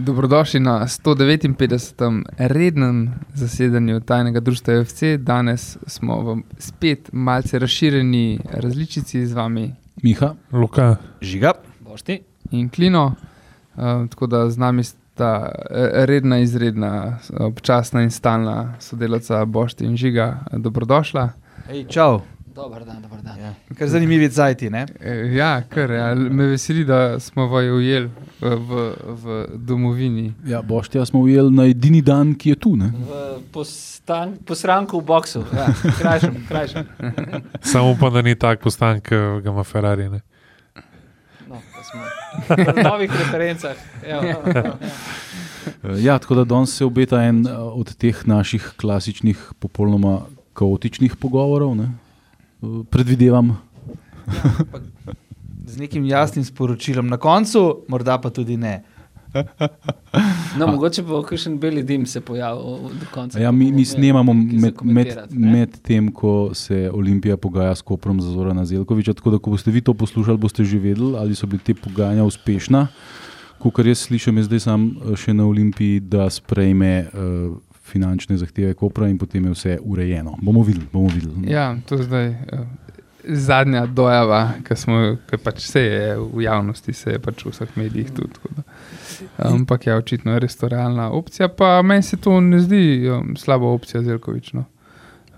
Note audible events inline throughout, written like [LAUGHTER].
Dobrodošli na 159. rednem zasedanju tajnega društva UFC. Danes smo v spet malce razširjeni različici z vami. Miha, Luka, Žiga. Bošti. In Klino, uh, tako da z nami sta eh, redna, izredna, občasna in stalna sodelavca Bošti in Žiga. Dobrodošla. Hej, čau. Dobar dan, dobar dan. Ja. Kar zanimivi cajti, ne? Eh, Ja, kar je. Me veseli, da smo vaju ujeli v, v, domovini. ja, boštja smo ujeli na edini dan, ki je tu. Ne? V postan, posranku v boksu, ja, krajšem, krajšem. [LAUGHS] samo upam, da ni tak postan, ki ga ima Ferrari. Ne? No, pa smo v novih referencah. Evo, evo, evo. Eh, Ja, tako da danes se obeta en eh, od teh naših klasičnih, popolnoma kaotičnih pogovorov. Ne? Predvidevam, Z nekim jasnim sporočilom na koncu, morda pa tudi ne. No, mogoče bo kakšen beli dim se pojavil do konca. ja, mi, mi snemamo med, med, med tem, ko se Olimpija pogaja s Koprom za Zorana Zelkoviča. Tako da, ko boste vi to poslušali, boste že vedeli, ali so bili te pogajanja uspešna. Kar jaz slišim, je zdaj sam eh, še na Olimpiji, da sprejme uh, finančne zahteve Kopra in potem je vse urejeno. Bomo videli. Bomo videli. Ja, to je zdaj uh, zadnja dojava, ki smo ki pač vse je v javnosti, se je pač v vseh medijih tudi. Ampak ja, očitno je res to realna opcija. Pa meni se to ne zdi um, slaba opcija, Zelkovič. No.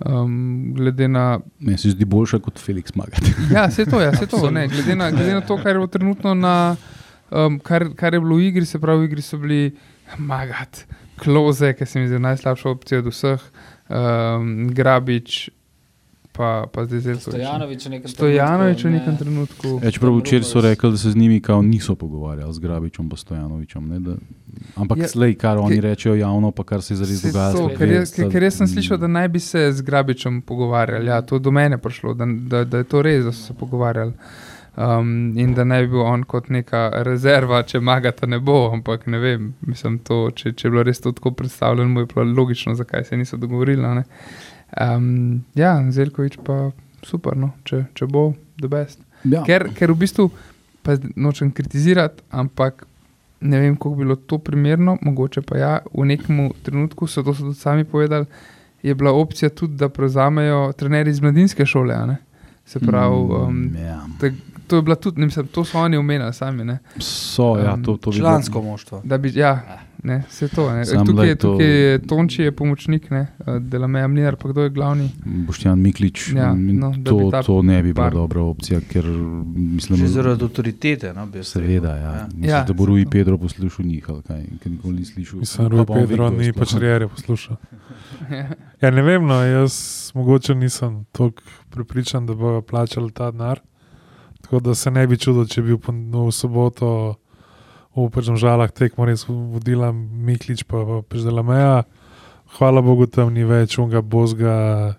Um, glede na. Meni se zdi boljša kot Felix Magat. [LAUGHS] Ja, se to, ja, se to. Ne, glede, na, glede na to, kar je bilo trenutno na. Um, kar, kar je bilo v igri, se pravi, v igri so bili Magat, Kloze, ki se mi zdi najslabša opcija od vseh, um, Grabič, pa, pa zdaj zelo. Stojanovič v nekem Stojanovič v trenutku, nekem ne. trenutku. Ja, čeprav včeraj so rekli, da se z njimi kao niso pogovarjali, z Grabičem in Stojanovičem. Ne, da, ampak Ja, slej, kar oni ke- rečejo javno, pa kar se je zares to, so ker, jaz, ker, ker jaz sem slišal, da naj bi se z Grabičem pogovarjali. Ja, to do mene prišlo, da, da, da je to res, da so se pogovarjali. Um, in da naj bi bil on kot neka rezerva, če magata ne bo. Ampak ne vem, mislim, to, če, če je bilo res to tako predstavljeno, mu je bilo logično, zakaj se niso dogovorili. ne. Um, ja, Zelkovič pa super, no, če, če bo, the best. Ja, Ker, ker v bistvu, pa nočem kritizirati, ampak ne vem, kako bi bilo to primerno, mogoče pa ja, v nekem trenutku so to so tudi sami povedali, je bila opcija tudi, da prevzamejo trenerji iz mladinske šole. ne. Se pravi, um, Mm, ja. To je bila tudi, ne mislim, to so oni omenili sami. Ne, So, ja, to, to bi bilo- Člansko moštvo. da bi, ja, ne, se to. Ne. Samo Tukaj, je, to- tukaj je Tonči, je pomočnik, ne, dela meja Mlinar, pa kdo je glavni. Boštjan Miklič. Ja, no, to, to ne bi bila par- dobra opcija, ker mislim, Že zaradi avtoritete. No, Seveda, rekel. ja. Mislim, Ja. da bo Rui Pedro poslušal njih, ali kaj, ker nikoli ni slišal. Mislim, ve, Pedro ni pač reje poslušal. [LAUGHS] Ja, ne vem, no, jaz mogoče nisem tako prepričan, da bodo plačali ta denar. Tako da se ne bi čudil, če bi v, no, v soboto v pač žalah tekmo res vodila Miklič, pa, pa Peždela Meja. Hvala Bogu, tam ni več unga bozga,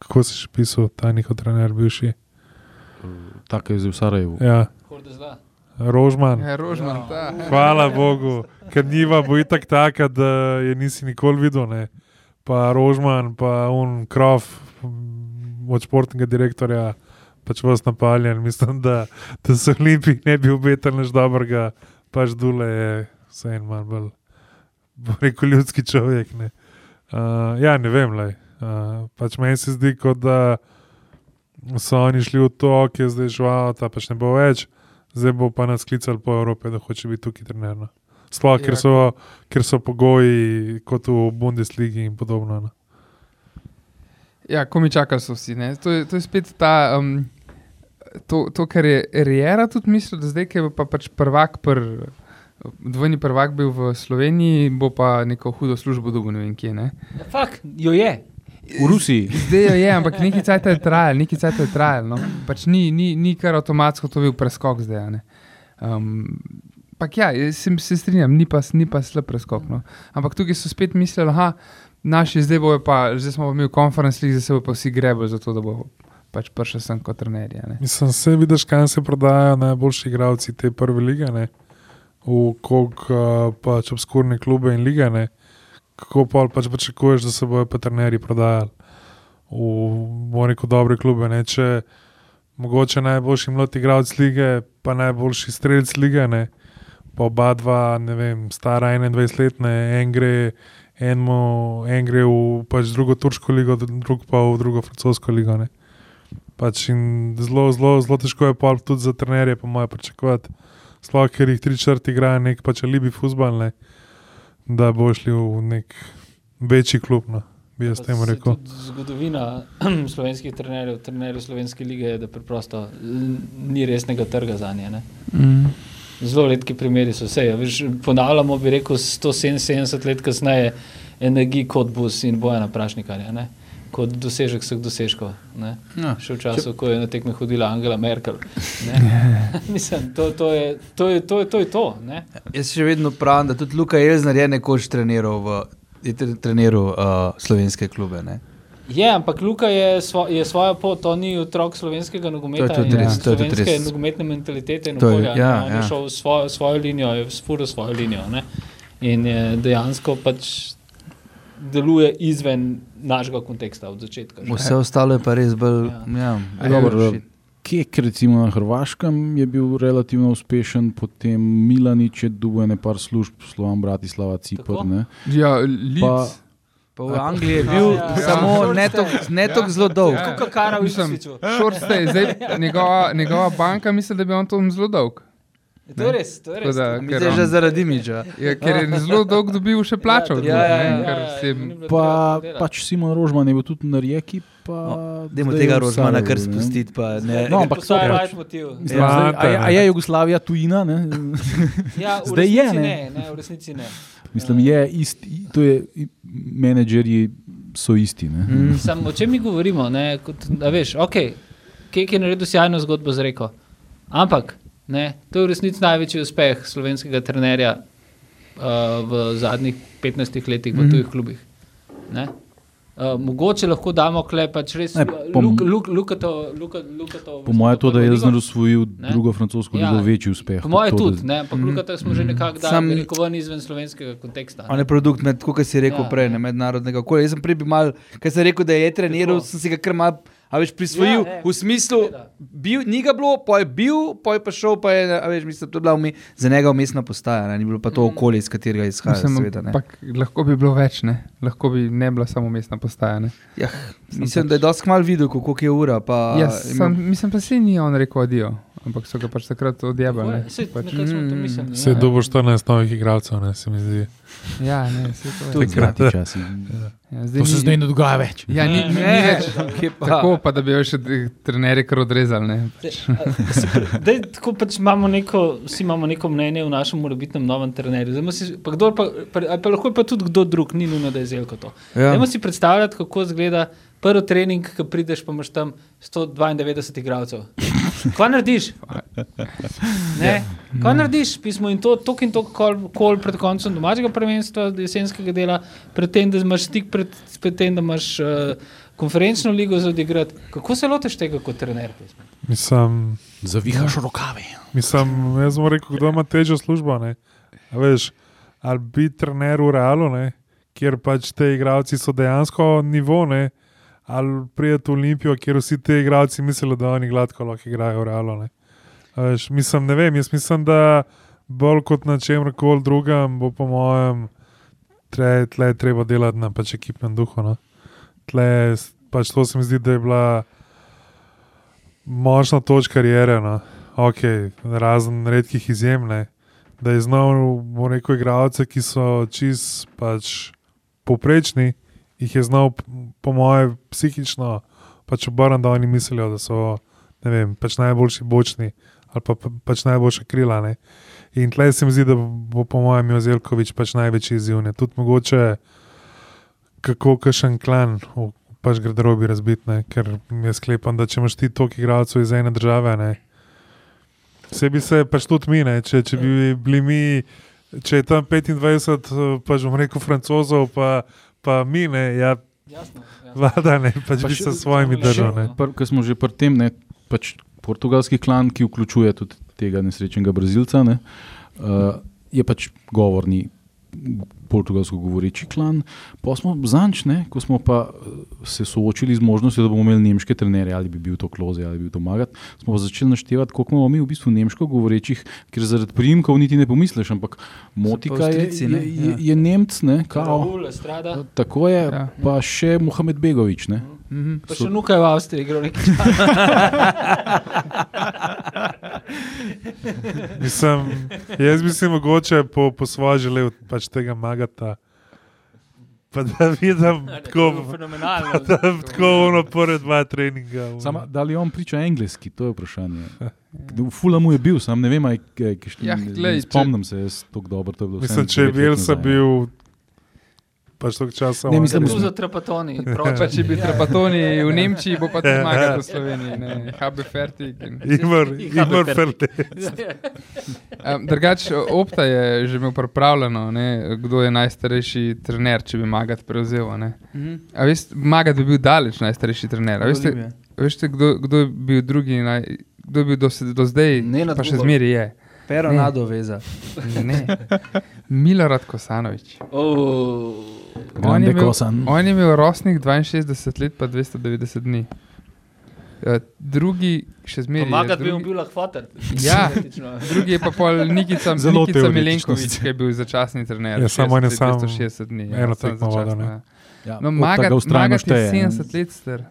kako si še pisal, ta njihov trener bivši. Tako je zdaj v Sarajevu. Ja. Rožman. Ja, Rožman, ta. Hvala Bogu, ker njiva bo itak taka, da je nisi nikoli videl. Ne. Pa Rožman, pa un krov od športnega direktorja, pač vas napaljen. Mislim, da, da se Olimpiji ne bi obetali nič dobrega, pač Dule je vse en manj bolj, bo rekel, ljudski človek. Ne. Uh, ja, ne vem, lej. Uh, pač meni se zdi, kot da so oni šli v to, ki je zdaj žval, ta pač ne bo več zdaj bo pa nas klicali po Evropi, da hoče biti tukaj trener. No. Sploh, ker, Ja. so, ker so pogoji kot v Bundesligi in podobno. No. Ja, ko mi čakali so vsi. ne. To je, to je spet ta, um, to, to, kar je Rijera tudi mislil, da zdaj, ki je pa pač prvak, pr, dvojni prvak bil v Sloveniji, bo pa neko hudo službo dobil, ne vem kje. Ne. Ja, fak, jo je. V Rusiji. Zdaj jo je, ampak neki cajt je trajal, neki cajt je trajal. No. Pač ni, ni, ni kar avtomatsko to bil preskok zdaj. a ne. Um, Pak ja, se, se strinjam, ni pa, ni pa slab preskok. No. Ampak tukaj so spet mislili, da naši zdaj bojo pa, zdaj smo pa imeli konferenci, zdaj se bo pa vsi grebali za to, da bo pač prišel sem kot trenerja. ne. Mislim, se vidiš, kam se prodajajo najboljši igralci te prve lige, ne? v kog uh, pač obskurne klube in lige. Ne? Kako pa pač pričakuješ, da se bojo pa trenerji prodajali v rekel, dobre klube. Ne? Če mogoče najboljši mladi igralec lige, pa najboljši strelec lige, ne? pa oba dva, ne vem, stara 21-letna, en gre, enmo, en gre v pač drugo turško ligo, drug pa v drugo francosko ligo. Ne. Pač in zelo, zelo, zelo težko je pa tudi za trenerje, po mojem, pričakovati. Sploh, ker jih tri črti igrajo nek pač alibi futbal, ne, da bo šli v nek večji klub. No, bi jaz temu rekel. Zgodovina [CLEARS THROAT] slovenskih trenerjev, trenerjev slovenske lige je, da preprosto ni resnega trga za nje. ne. Mm. Zelo redki primeri so vse. Ja, veš, ponavljamo, bi rekel, 177 let kasneje, energij kot bus in bojena prašnikarja, ne? Kot dosežek vseh dosežkov. Ne? Ja. Še v času, ko je na tekme hodila Angela Merkel. ne. [LAUGHS] [LAUGHS] Mislim, to, to, je, to, je, to, je, to je to. ne. Jaz še vedno pravim, da tudi Luka Jelzner je nekoč treniral, v, je tre- treniral uh, slovenske klube. Ne? Je, ampak Luka je, svo, je svojo pot, on ni otrok slovenskega nogometa, To je tudi res, to je tudi slovenske res. nogometne mentalitete in okolja. ja, on ja. je šel svojo, svojo linijo, je spuro svojo linijo. Ne? In je dejansko pač deluje izven našega konteksta od začetka. že. Vse ostalo je pa res bolj. Ja. Ja, dobro, Kek, recimo na Hrvaškem, je bil relativno uspešen, potem Milanič je dubojen par služb, Slovan Bratislava, Tako? Cipr. ne. Ja, Lic, Pa- Pa v Angliji je bil Ja, ja, ja. samo Ja. ne ne toliko zelo dolg. Ja. Kot kara v Mislim, Ipswichu. Short stay, zdaj njegova, njegova banka misli, da bi on to zelo dolg. To je res, to je res. da- Mi on- že zaradi imidža. Ja, ker je zelo dolg dobil še plačo. Ja, ja, ne, ja, ker ja, ni bilo Pa, pač Simon Rožman je bil tudi na Rijeki. Pa, No, Dajmo tega je Rožmana kar spustiti. Pa ne. No, ampak to pač- right motiv. Mislim, Ja. zdaj, a, je- a je. Jugoslavija tujina? Ne? [LAUGHS] Ja, Zdaj je, ne. ne, ne, v resnici ne. Mislim, je isti, to je, menedžerji so isti. Ne? Mm. Sam, o čem mi govorimo? Ne, kot, a veš, okay, Kek je naredil sjajno zgodbo z reko. Ampak ne, to je v resnici največji uspeh slovenskega trenerja uh, v zadnjih 15 letih v Mhm. tujih klubih. Ne? Uh, mogoče lahko damo kle, pač res Ne, po m- lukato. Luka, Po mojem, to, da je Elzner osvojil Ne. drugo francosko Ja. ligo, večji uspeh. Po mojem tudi, da- ne, ampak mm. Lukata smo že nekako dali rekel, ven izven slovenskega konteksta. On ne. je produkt, med, kot si rekel Ja, ja, prej, ja. ne, mednarodnega okolja. Jaz sem prej bil mal, ker sem rekel, da je treniral, sem si ga kar mal. A veš, prisvojil Ja, ja. v smislu, bil, ni ga bilo, pa je bil, pa je pa šel, pa je, a veš, mislim, to je bila umi, za njega umestna postaja, ne, ni bilo pa to Mm. okolje, iz katerega izhaja. Mislim, Seveda, ne. ampak lahko bi bilo več, ne? lahko bi ne bila samo mestna postaja. Ne? ja, mislim, da je dosti mal videl, koliko je ura. Pa, Jaz je sem, imel- mislim pa se ni on rekel adijo, ampak so ga pač takrat odjebali. ne. Saj, Pač, to Mm. mislili. Se je ja. dobo 14 novih igralcev, ne se mi zdi. ja, ne, se to je. Tudi Takrati časi. Ja, To se zdaj ne dogaja več. Ja, ni, ni, ni Ne, več. kje pa? Tako pa, da bi jo še trenerje kar odrezali. Ne? Dej, tako pač imamo neko, vsi imamo neko mnenje o našem morebitnem novem trenerju. Si, pa kdor pa, pa, pa lahko je pa tudi kdo drug, ni nujno, da je zelko to. Ja. Dajmo si predstavljati, kako izgleda prvi trening, ki prideš, pa imaš tam 192 igralcev. Kaj narediš? [LAUGHS] Ne? Kaj narediš? Pismo in to, tok in tok kol, kol pred koncem domačega prvenstva, jesenskega dela, predtem, da imaš stik pred, pred tem, da imaš uh, konferenčno ligo za odigrati. Kako se loteš tega kot trener? Pismo? Mislim, Zavihaš rokave. mislim, jaz bom rekel, kdo ima težjo službo. Ne? A Veš, ali biti trener v realu, ne? kjer pač te igralci so dejansko nivo, ne? Ali prijeti v Olimpijo, kjer vsi ti igralci mislijo, da oni gladko lahko igrajo v realu. Ne? Mislim, ne vem, jaz mislim, da bolj kot na čem koli drugem, bo po mojem, tle, je treba delati na pač ekipnem duhu. No? Tle, s- pač to se mi zdi, da je bila močna točka karijere. No? Okay, razen redkih izjem, ne? da je znal, bom rekel, igralce, ki so čist pač povprečni, jih je znal, po moje, psihično pač obrniti, da oni mislijo, da so ne vem, pač najboljši bočni ali pa, pa pač najboljša krila. Ne? In tleh se mi zdi, da bo po mojem Jozelkovič pač največji izziv. Ne? Tudi mogoče, kako kašen klan v pač garderobi razbitne, ker jaz sklepam, da če imaš ti toliko igralcev iz ene države, ne, vse bi se pač tudi mi, ne, če, če bi bili mi, če je tam 25, eh, pač bom rekel francozov, pa, pa mi, ne, ja, Jasno. jasno. vlada, ne, pač Pa bi se s svojimi držal. Ne. Ker smo že pri tem, ne, pač portugalski klan, ki vključuje tudi tega nesrečnega Brazilca, ne, uh, je pač govorni portugalsko govoreči klan. Pa smo zanč, ne, ko smo pa eh, se soočili z možnostjo, da bomo imeli nemške trenere, ali bi bil to Kloze ali bi bil to Magat, smo pa začeli naštevati, koliko imamo mi v bistvu nemško govorečih, ker zaradi primkov niti ne pomisliš, ampak Motika je, ne? je, je, Ja. je Nemc, ne, kao. Raul. Tako je, Ja. pa še Mohamed Begovič. Ne. Mhm. Pa še nuka je v Avstriji, igral nekaj. [LAUGHS] [LAUGHS] [LAUGHS] [LAUGHS] Mislim, jaz bi si mogoče po, po svoje želel pač tega magata. Pa da vidim tako, Fenomenalno. da, tako ono prve dva treninga. ono. Sama, da li on priča angliški, to je vprašanje. V Fulamu je bil, sam ne vem, aj, kaj, kaj, Ja, glej, ne če- spomnim se, jaz tako dobro to je bilo. Mislim, če je Bielsa nazaj. bil pač toliko časa. Ne, mislim, Tu za trapatoni. [LAUGHS] Pa če bi trapatoni v Nemčiji, bo pa tudi zmagal v Sloveniji. Ne, Habe fertig. in- Imar, imar ferde. Um, [LAUGHS] Drugač, Opta je že imel pripravljeno, ne, kdo je najstarejši trener, če bi Magat prevzel. a ne. Mhm. A veste, Magat bi bil daleč najstarejši trener. A veste, Olimpija. veste kdo, kdo je bil drugi, naj, kdo je bil do, do zdaj, Nenad pa še zmeri je. Pero Ne. nadoveza. Ne. Milorad Kosanovič. Oh. On je, imel, on je imel rosnih 62 let, pa 290 dni. Ja, drugi še zmeraj. je, Pomagat bi mu drugi- bil lahko fotor. Ja. Drugi je pa pol Nikica, Zelo Nikica Milenkovič, ki je bil začasni trener. Ja, samo on je 60 sam 260 dni. eno samo tekmo ne. ja. Ja, No, Magat, Magat je šteje, ne. 70 let star.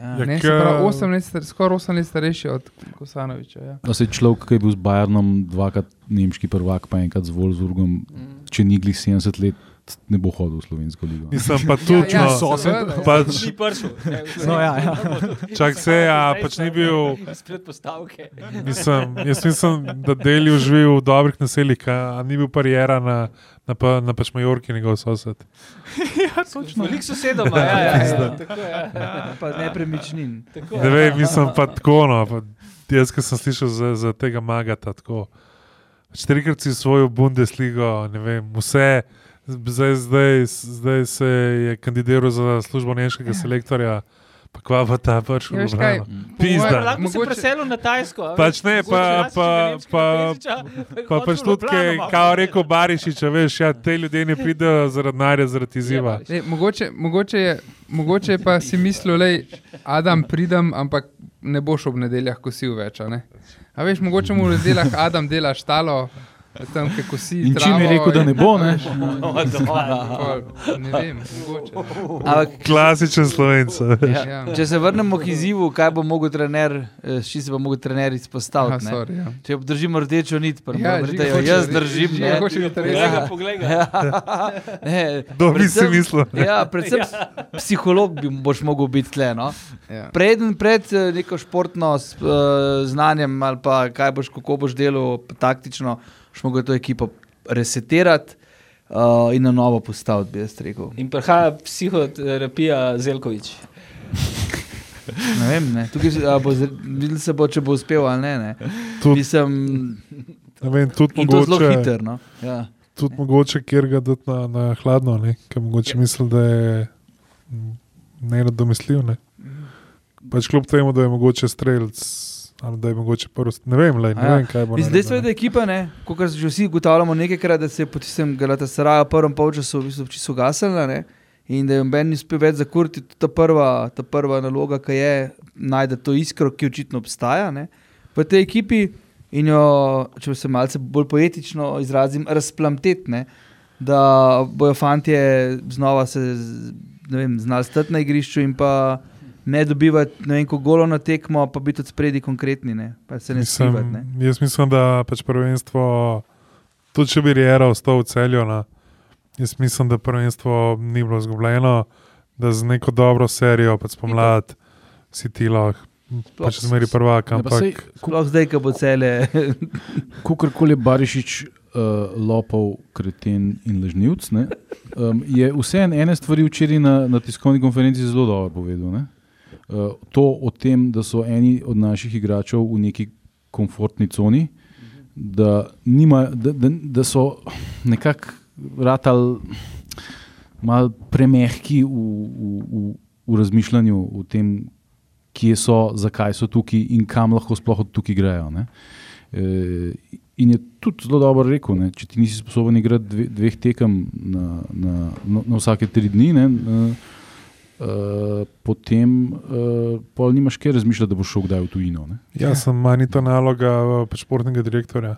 Ja. Ja, Ne, pravi 8 let skoraj 8 let starejši od Kosanoviča. Ja. No, se človek, ki je bil z Bayernom dvakrat nemški prvak, pa enkrat z Wolfsburgom, Mm. če ni glih 70 let, ne bo hodil v slovensko ligo. Nisem pa tudi, ja, no, seveda, ja. pač, Ni prišel. No, ja, ja. čak se, ja, pač ni bil, Spred postavke. mislim, jaz mislim, da Delju živi v dobrih naseljih, a, a ni bil parijera na, na, pa, na pač Majorki njegov sosed. [LAUGHS] Veliko sosedov ima, ja, ja, ja, tako je. Ja. Pa nepremičnin. Tako, Ne vem, mislim pa tako, no, pa jaz, ki sem slišal za, za tega magata, tako. Štirikrat si svojo Bundesligo, ne vem, vse, zdaj, zdaj, zdaj se je kandidiral za službo nemškega selektorja, pa kva pa ta pač Ja, Ljubljana. Pizda. Lahko se Mogoče- preselil na Tajsko. a Pač ne, pa- pa- bi pa- bi Pa pač v kaj malo. kao rekel Barišič, a veš, ja, te ljudje ne pridejo zaradi narja, zaradi izziva. Ne, mogoče, mogoče, je, mogoče je pa si mislil, da Adam pridem, ampak ne boš ob nedeljah kosil več. a ne? A veš, mogoče mu v nedeljah Adam dela štalo, tam ki kosi. In je travo rekel, da ne bo, ne? [LAUGHS] Ne vem, mogoče. Ampak, Klasičen slovenc. ja. Ja. Če se vrnemo k izzivu, kaj bo mogel trener, eh, s čim se bo mogel trener Aha, izpostaviti. ne? sorry, ja. Če obdržimo rdečo nit, pa Ja, da jo jaz držim. Ne. hoče biti res. Poglej poglej. Ja, [LAUGHS] ne, Kdo bi si predvsem- mislil? Ja, predvsem ja. psiholog bi boš mogel biti tle. No? Ja. Preden pred eh, neko športno uh, znanjem ali pa kaj boš, kako boš delal taktično, boš mogel to ekipo resetirati uh, in na novo postaviti, bi jaz rekel. In prihaja psihoterapija Zelkovič. [LAUGHS] Ne vem, ne. tukaj bo, videl se bo, če bo uspel ali ne. ne. Tudi, Mislim, ne vem, tudi in to zelo mogoče, hiter. No? Ja. tudi mogoče, kjer ga dati na, na hladno, ne? ker mogoče misli, da je mm, nenadomestljiv. Ne? Pač kljub temu, da je mogoče streljc. Ali da je mogoče prvo, ne vem, lej, ne ja. vem kaj bo. Naredil, dejstvo je, da je ekipa, kot že vsi ugotavljamo nekajkrat, da se je po tistem Galatasaraju prvem polčasu v bistvu čisto gasela ne? in da je Ben uspel več zakuriti. Ta prva, ta prva naloga, ki je najti to iskro, ki očitno obstaja ne? v tej ekipi in jo, če se malce bolj poetično izrazim, razplamtetne, da bojo fantje znova se vem, znali stati na igrišču in pa. Ne dobivati ne vem, golov na tekmo, pa biti od spredi konkretni, ne? pa se ne Mislim, skrivati. ne. jaz mislim, da pač prvenstvo, tudi če bi Riera ostal v celju, na, jaz mislim, da prvenstvo ni bilo izgubljeno, da z neko dobro serijo pač pomlad si ti lahko. Pač zmeri prvak, Ja, pa sej, ampak Sploh zdaj, ko bo cele. [LAUGHS] Kakorkoli je Barišič uh, lopov, kreten in lažnivc, ne, um, je vseeno ene stvari včeraj na, na tiskovni konferenci zelo dobro povedal. Ne. Uh, to o tem, da so eni od naših igračev v neki komfortni coni, da, nima, da, da, da so nekako ratali malo premehki v, v, v, v razmišljanju o tem, kje so, zakaj so tukaj in kam lahko sploh od tukaj grejo. Ne. E, In je tudi zelo dobro rekel, ne, če ti nisi sposoben igrati dve, dveh tekem na, na, na, na vsake tri dni, ne, uh, uh, potem uh, pol nimaš kaj razmišljati, da boš šel kdaj v tujino. Ne. Ja, sem manj to naloga uh, pač športnega direktorja.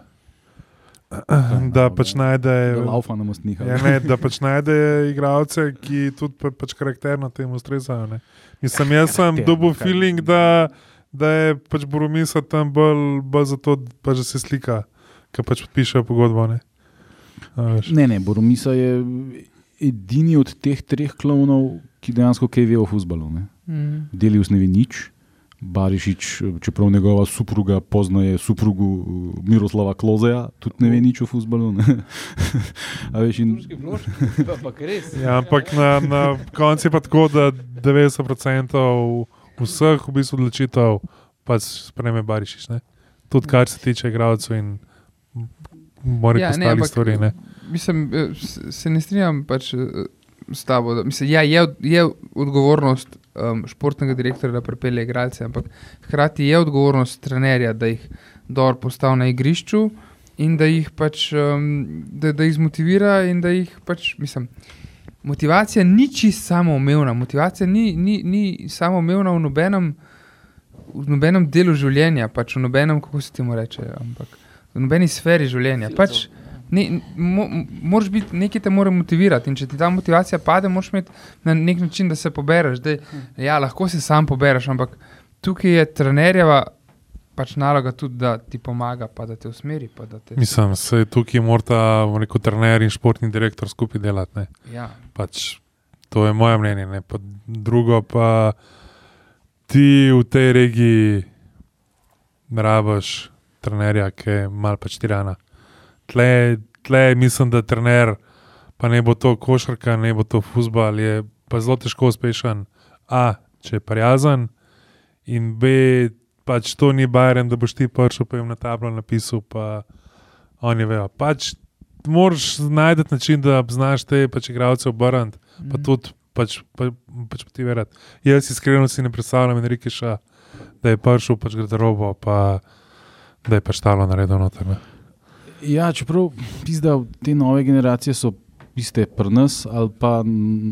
[CLEARS THROAT] Da pač najde. Da laufa na mostnih. Ja, ne, da pač [LAUGHS] najde igralce, ki tudi pa, pač karakterno temu ustrezajo. ne. Mislim, jaz sem dobil feeling, da, da je pač Boromisa tam bolj, bolj zato, pač, da se slika, ki pač podpišejo pogodbo. Ne. A. Ne, ne, Boromisa je edini od teh treh klovnov, ki dejansko kaj ve o futbalu. Mm. Delius ne ve nič. Barišič, čeprav njegova supruga poznaje suprugu uh, Miroslava Klozeja, tudi ne ve nič o futbalu. [LAUGHS] Veš, in. [LAUGHS] Ja, ampak na, na koncu je pa tako, da 90% vseh v bistvu odločitev pač spreme Barišič. Ne? Tudi kar se tiče igralcev in morda Ja, ostalih stvari. Ne? Mislim, eh, se ne strinjam pač eh, s tabo. Da, mislim, ja, je, je odgovornost um, športnega direktorja, da pripelje igralce, ampak hkrati je odgovornost trenerja, da jih dobro postavi na igrišču in da jih pač um, da, da jih zmotivira in da jih pač, mislim. Motivacija ni čisto samoumevna, motivacija ni, ni, ni samoumevna v nobenem, v nobenem delu življenja, pač v nobenem, kako se temu reče, ampak v nobeni sferi življenja. Pač, ne, mo, moraš biti, nekaj te mora motivirati. In če ti ta motivacija pade, moraš imeti na nek način, da se pobereš. Dej, ja, lahko se sam pobereš, ampak tukaj je trenerjeva pač naloga tudi, da ti pomaga, pa da te usmeri. Da te, Mislim, da tukaj morata rekel, trener in športni direktor skupaj delati. Ne? ja. Pač, to je moje mnenje. Ne? Pa drugo pa ti v tej regiji rabaš trenerja, ki je mal pač tirana. Tle, tle mislim, da trener, pa ne bo to košarka, ne bo to futbal, je pa zelo težko uspešen. A, če je prijazen, in B, pač to ni bajeren, da boš ti prišel pa jim na tablo napisal, pa oni vejo. Pač moraš najti način, da znaš te pač igralce obrniti, pa Mhm. tudi pač, pa, pač motivirati. Jaz iskreno si ne predstavljam Enrikeša, da je prišel pač garderobo, pa da je pač talo naredil noter. Ne. Ja, čeprav pizda, te nove generacije so iste pri nas, ali pa,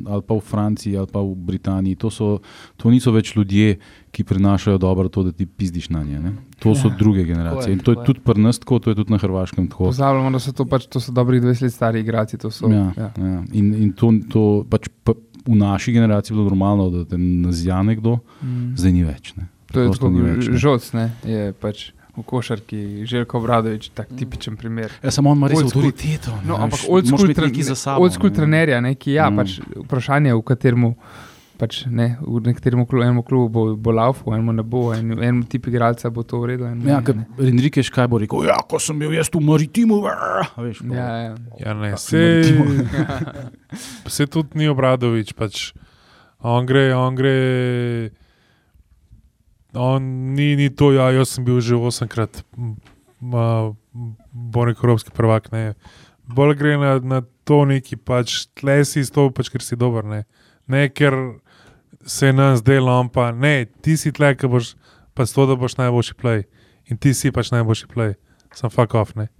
ali pa v Franciji, ali pa v Britaniji. To, so, to niso več ljudje, ki prinašajo dobro to, da ti pizdiš na nje. Ne? To so Ja. druge generacije. In to je je. tudi pri nas tako, to je tudi na Hrvaškem tako. Pozabljamo, da so to pač to so dobrih 20 let stari igrači. To so, Ja, ja. ja. In, in to, to pač pa, v naši generaciji je bilo normalno, da te nazija nekdo, Mm. zdaj ni več. Ne. To je tako žoc, ne? je pač v košarki, Željko Obradovič, tak tipičen primer. Ja, samo on ima res avtoriteto. No, ampak old school, tre, sabo. old school ne. trenerja, ne, ki ja, Mm. mm. pač vprašanje, v katerem pač, ne, v nekaterem klubu, enemu klubu bo, bo laufal, enemu ne bo, en, enemu tip igralca bo to enemu Ja. Enrique Škaj bo rekel, ja, ko sem bil jaz v Maritimu, a, veš, pa- Ja, ja. Ja, ne, se, se [LAUGHS] tudi ni obradovič. Pač. On gre, on gre. On ni, ni to, ja, jaz sem bil že osemkrat, bolj evropski prvak. Ne. Bolj gre na, na to neki, pač tle si stov, pač, ker si dober. Ne, ne ker se nam zdelo, pa ne, ti si tle, ker boš pač to, da boš najboljši play. In ti si pač najboljši play, sem fuck off. Ne.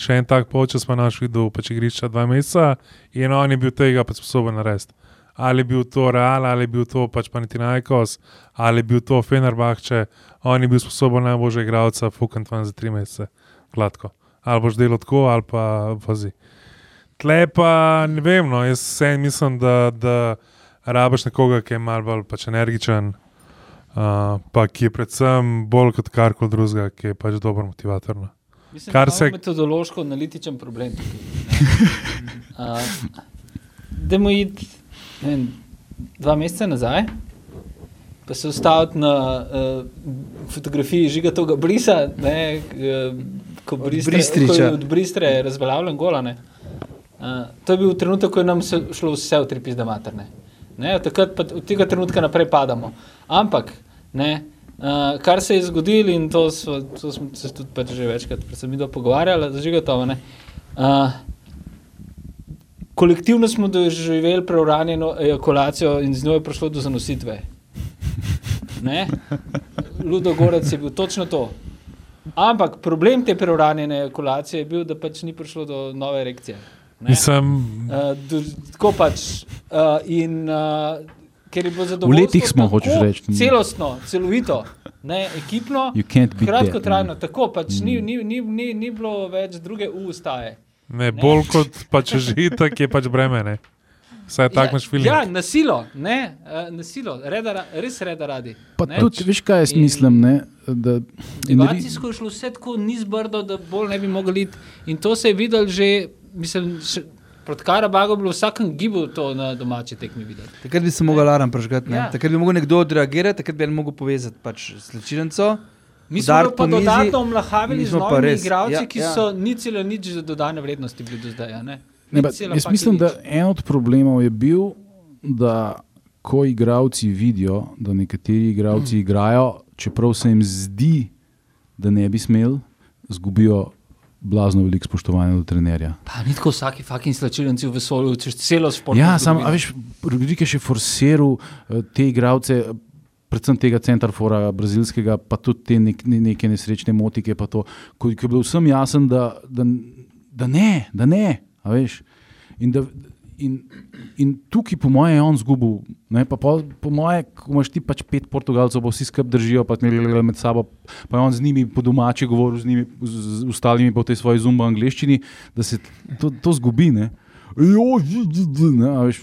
Še en tak počas smo naš videl, pač igrišča dva meseca in on je bil tega pač sposoben narediti. Ali je bil to Real, ali je bil to pač Panathinaikos, ali je bil to Fenerbahče, on je bil sposoben najboljšega igralca, fukant van za tri mesece, gladko. Ali boš delal tako, ali pa vazi. Tle pa ne vem, no, jaz vseeno mislim, da, da rabiš nekoga, ki je mal bolj pač energičen, uh, pa ki je predvsem bolj kot karkoli drugega, ki je pač dober motivator. No. Mislim, Kar Kar se- se... Metodološko analitičen problem. tukaj, Uh, [LAUGHS] Dajmo iti ne vem, dva meseca nazaj, pa se ustaviti na uh, fotografiji žigatoga brisa, ne, ko Od Bristre- Bristriča. ko od Bristre je razveljavljen gola. ne. Uh, to je bil trenutek, ko je nam šlo vse v tri pizde materne. Ne, od, takrat, pa, od tega trenutka naprej padamo. Ampak, ne, uh, kar se je zgodilo, in to, so, to smo se tudi pač že večkrat, predvsem mi, pogovarjali, da žigatovo. ne, Uh, kolektivno smo doživeli preuranjeno ejakulacijo in z njo je prišlo do zanositve. Ne? Ludo Gorec je bil točno to. Ampak problem te preuranjene ejakulacije je bil, da pač ni prišlo do nove erekcije. Ne? Mislim, Uh, do, tako pač. Uh, in uh, ker je bilo zadovoljstvo. letih smo, hočeš reči. Celostno, celovito, ne, ekipno, kratkotrajno, tako pač ni, ni, ni, ni, ni bilo več druge ustaje. Ne, bolj kot pa če že itak je pač breme. Ne. Vsaj tak imaš film. ja, nasilo, ne, uh, nasilo, reda, res reda radi. Pa ne. tudi, veš kaj jaz In- mislim, ne? Da, in ri- Motivacijsko je šlo vse tako nizbrdo, da bolj ne bi mogli iti. In to se je videl že, mislim, še, proti Karabagu bilo v vsakem gibu to na domači tekmi videti. Takrat bi se lahko alarm prežgati. Ja. Ja. Takrat bi lahko nekdo odreagirati, takrat bi mogel povezati pač s slčilnico. Mi smo pa mizi, dodatno omlahavili z novimi res- igralci, ja, ki ja. so ni celo nič za dodane vrednosti bili do zdaj. a Ne? Ne, cela jaz fucking mislim, da en od problemov je bil, da ko igravci vidijo, da nekateri igravci mm. igrajo, čeprav se jim zdi, da ne bi smeli, izgubijo blazno veliko spoštovanja do trenerja. Pa ni tako vsaki fucking slačilnici v vesolju, čez celo športno. Ja, sam, zgodovino. a veš, Rodrik je še forsiral eh, te igravce. Predvsem tega centrafora, brazilskega, pa tudi te nek, ne, neke nesrečne motike. pa To, ko, ko je bilo vsem jasno, da, da, da ne, da ne. veš. In, da, in, in tukaj, po mojem, je on zgubil. Ne, pa pol, po mojem, ko imaš ti pač pet Portugalcev, pa vsi skupaj držijo, pa ne med sabo, pa je on z njimi po domači govoril, z njimi, z, z ostalimi v tej svoji zumba angliščini, da se to, to zgubi. Ne. Jo, ne, veš,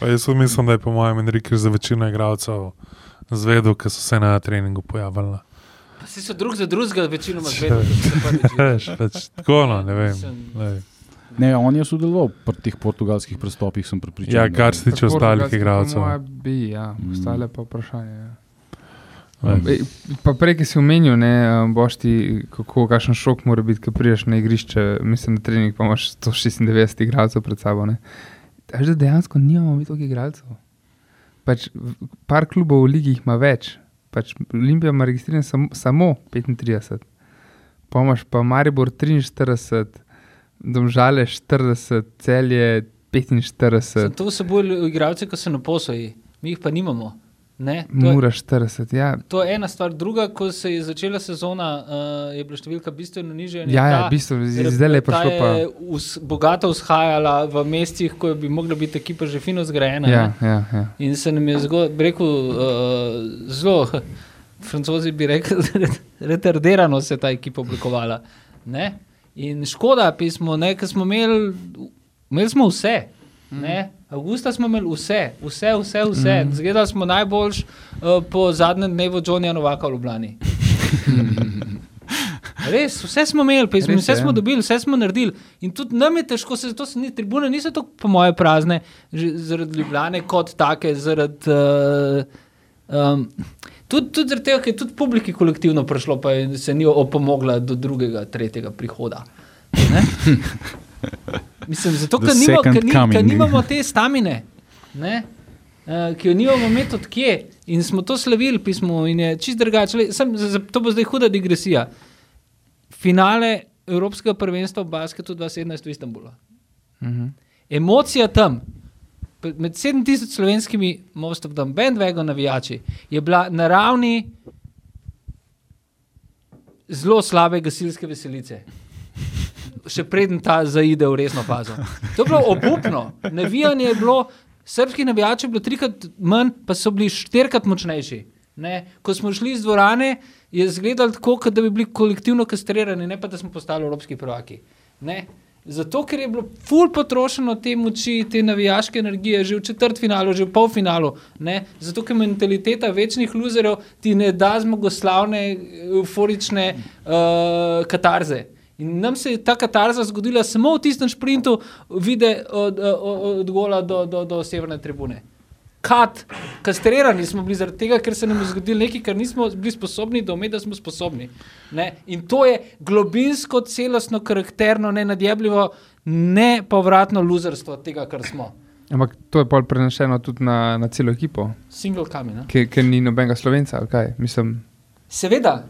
Pa jaz mislim, da je po mojem Enrique za večino igralcev zvedel, ker so se na treningu. Pa Saj so drug za drugega večinoma zvedeli. [LAUGHS] Veš, pač, tako no, ne vem. Lej. Ne, on je sodeloval pri teh portugalskih prestopih, sem pripričan. Ja, kar se tiče ostalih igralcev. Bi, ja, Mm. ostale pa vprašanje. Ja. Ej, Pa prej, ki si omenil, ne, um, boš ti, kako, kakšen šok mora biti, ko prideš na igrišče, mislim, na trening, pa imaš 196 igralcev pred sabo. Ne. Až da dejansko nimamo mi toliko igralcev. Pač, par klubov v ligi ima več. Pač Olimpija ima registriran sam, samo 35, pa imaš pa Maribor 43, Domžale 40, Celje 45, Sem to vsebuje igralce, ki so na posoji, mi jih pa nimamo. Ne? To Mura 40. Ja, To je ena stvar. Druga, ko se je začela sezona, uh, je bila številka bistveno nižja. ja, ja Ker zdaj je prišlo pa. je us, bogato vzhajala v mestih, ko bi mogla biti ekipa že fino zgrajena. Ja, ne. ja, ja. In se nam je zgo, bi rekel, uh, zelo, francozi bi rekli, [LAUGHS] retardirano se je ta ekipa oblikovala. Ne? In škoda, pismo, ne, ker smo imeli, imeli smo vse. Ne? Augusta smo imeli vse, vse, vse, vse. Mm. Zgledali smo najboljš uh, po zadnjem dnevu Johnnyja Novaka v Ljubljani. [LAUGHS] Res, vse smo imeli, pismo, Res vse je, smo dobili, vse smo naredili. In tudi nam je težko, se, to, se ni, tribune niso tako, po moje, prazne, že zaradi Ljubljane, kot take, zaradi. Uh, um, Tudi, tudi zaradi tega, ker je tudi publiki kolektivno prišlo, pa je- se ni opomogla do drugega, tretjega prihoda. [LAUGHS] Mislim, zato, ker, nima, ker, ni, ker nimamo te stamine, ne? uh, ki jo nimamo imeti od kje. In smo to slavili, pismo, in je čist drugače. To bo zdaj huda digresija. Finale Evropskega prvenstva v basketu 2017 v Istanbulu. Mhm. Emocija tam, med 7000 slovenskimi, most of them, bandwagon navijači, je bila na ravni zelo slabe gasilske veselice. Še preden ta zaide v resno fazo. To je bilo obupno. Navijanje je bilo, srpski navijači je bilo trikrat manj, pa so bili štirikrat močnejši. Ne? Ko smo šli iz dvorane, je izgledalo tako, kot da bi bili kolektivno kastrirani, ne pa da smo postali evropski prvaki. Ne? Zato, ker je bilo ful potrošeno te moči, te navijaške energije, že v četrtfinalu, že v polfinalu. Ne? Zato, ker mentaliteta večnih luzerjev ti ne da zmagoslavne, euforične uh, katarze. In nam se je ta katarza zgodila samo v tistem sprintu, vide od, od, od gola do, do, do severne tribune. Kat, kastrirani smo bili zaradi tega, ker se nam je zgodilo nekaj, kar nismo bili sposobni dometi, da smo sposobni. Ne? In to je globinsko, celostno, karakterno, ne nadjebljivo, nepovratno luzerstvo tega, kar smo. Ampak to je pol prenašeno tudi na, na celo ekipo, Single kamen. ker, ker ni nobenega slovenca. ali Kaj? Mislim, Seveda,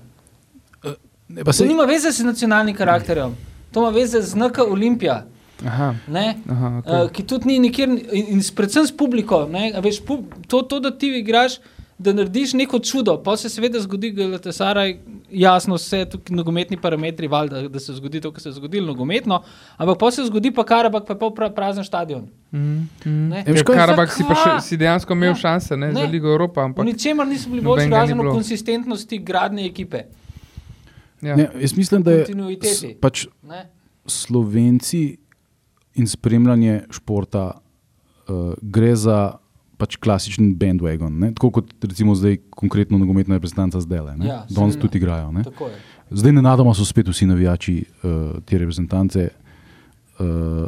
Ne, pa to se, nima veze s nacionalnim karakterjem, to ima veze z NK Olimpija. aha, Ne? aha, Uh, okay. ki tudi ni nikjer, in, in predvsem s publiko. ne, a Veš, pu, to, to, da ti igraš, da narediš neko čudo, pa se seveda zgodi, da te Saraj jasno vse tukaj nogometni parametri, valjda, da se zgodi to, kar se je zgodilo nogometno, ampak pa se zgodi pa Karabak, pa je pol pra- prazen stadion. Mm, mm. Ne. Ja, Karabak si pa še, si dejansko imel Ja. šanse ne, za Ne. Ligo Evropa, ničemer niso bili ni razen v konsistentnosti gradnje ekipe. Ja. Ne, jaz mislim, da je s- pač Ne? Slovenci in spremljanje športa uh, gre za pač klasičen bandwagon. Ne? Tako kot recimo zdaj konkretno nogometna reprezentanca zdaj le. Ja, Danes tudi igrajo. Ne? Zdaj nenadoma so spet vsi navijači uh, te reprezentance. Uh,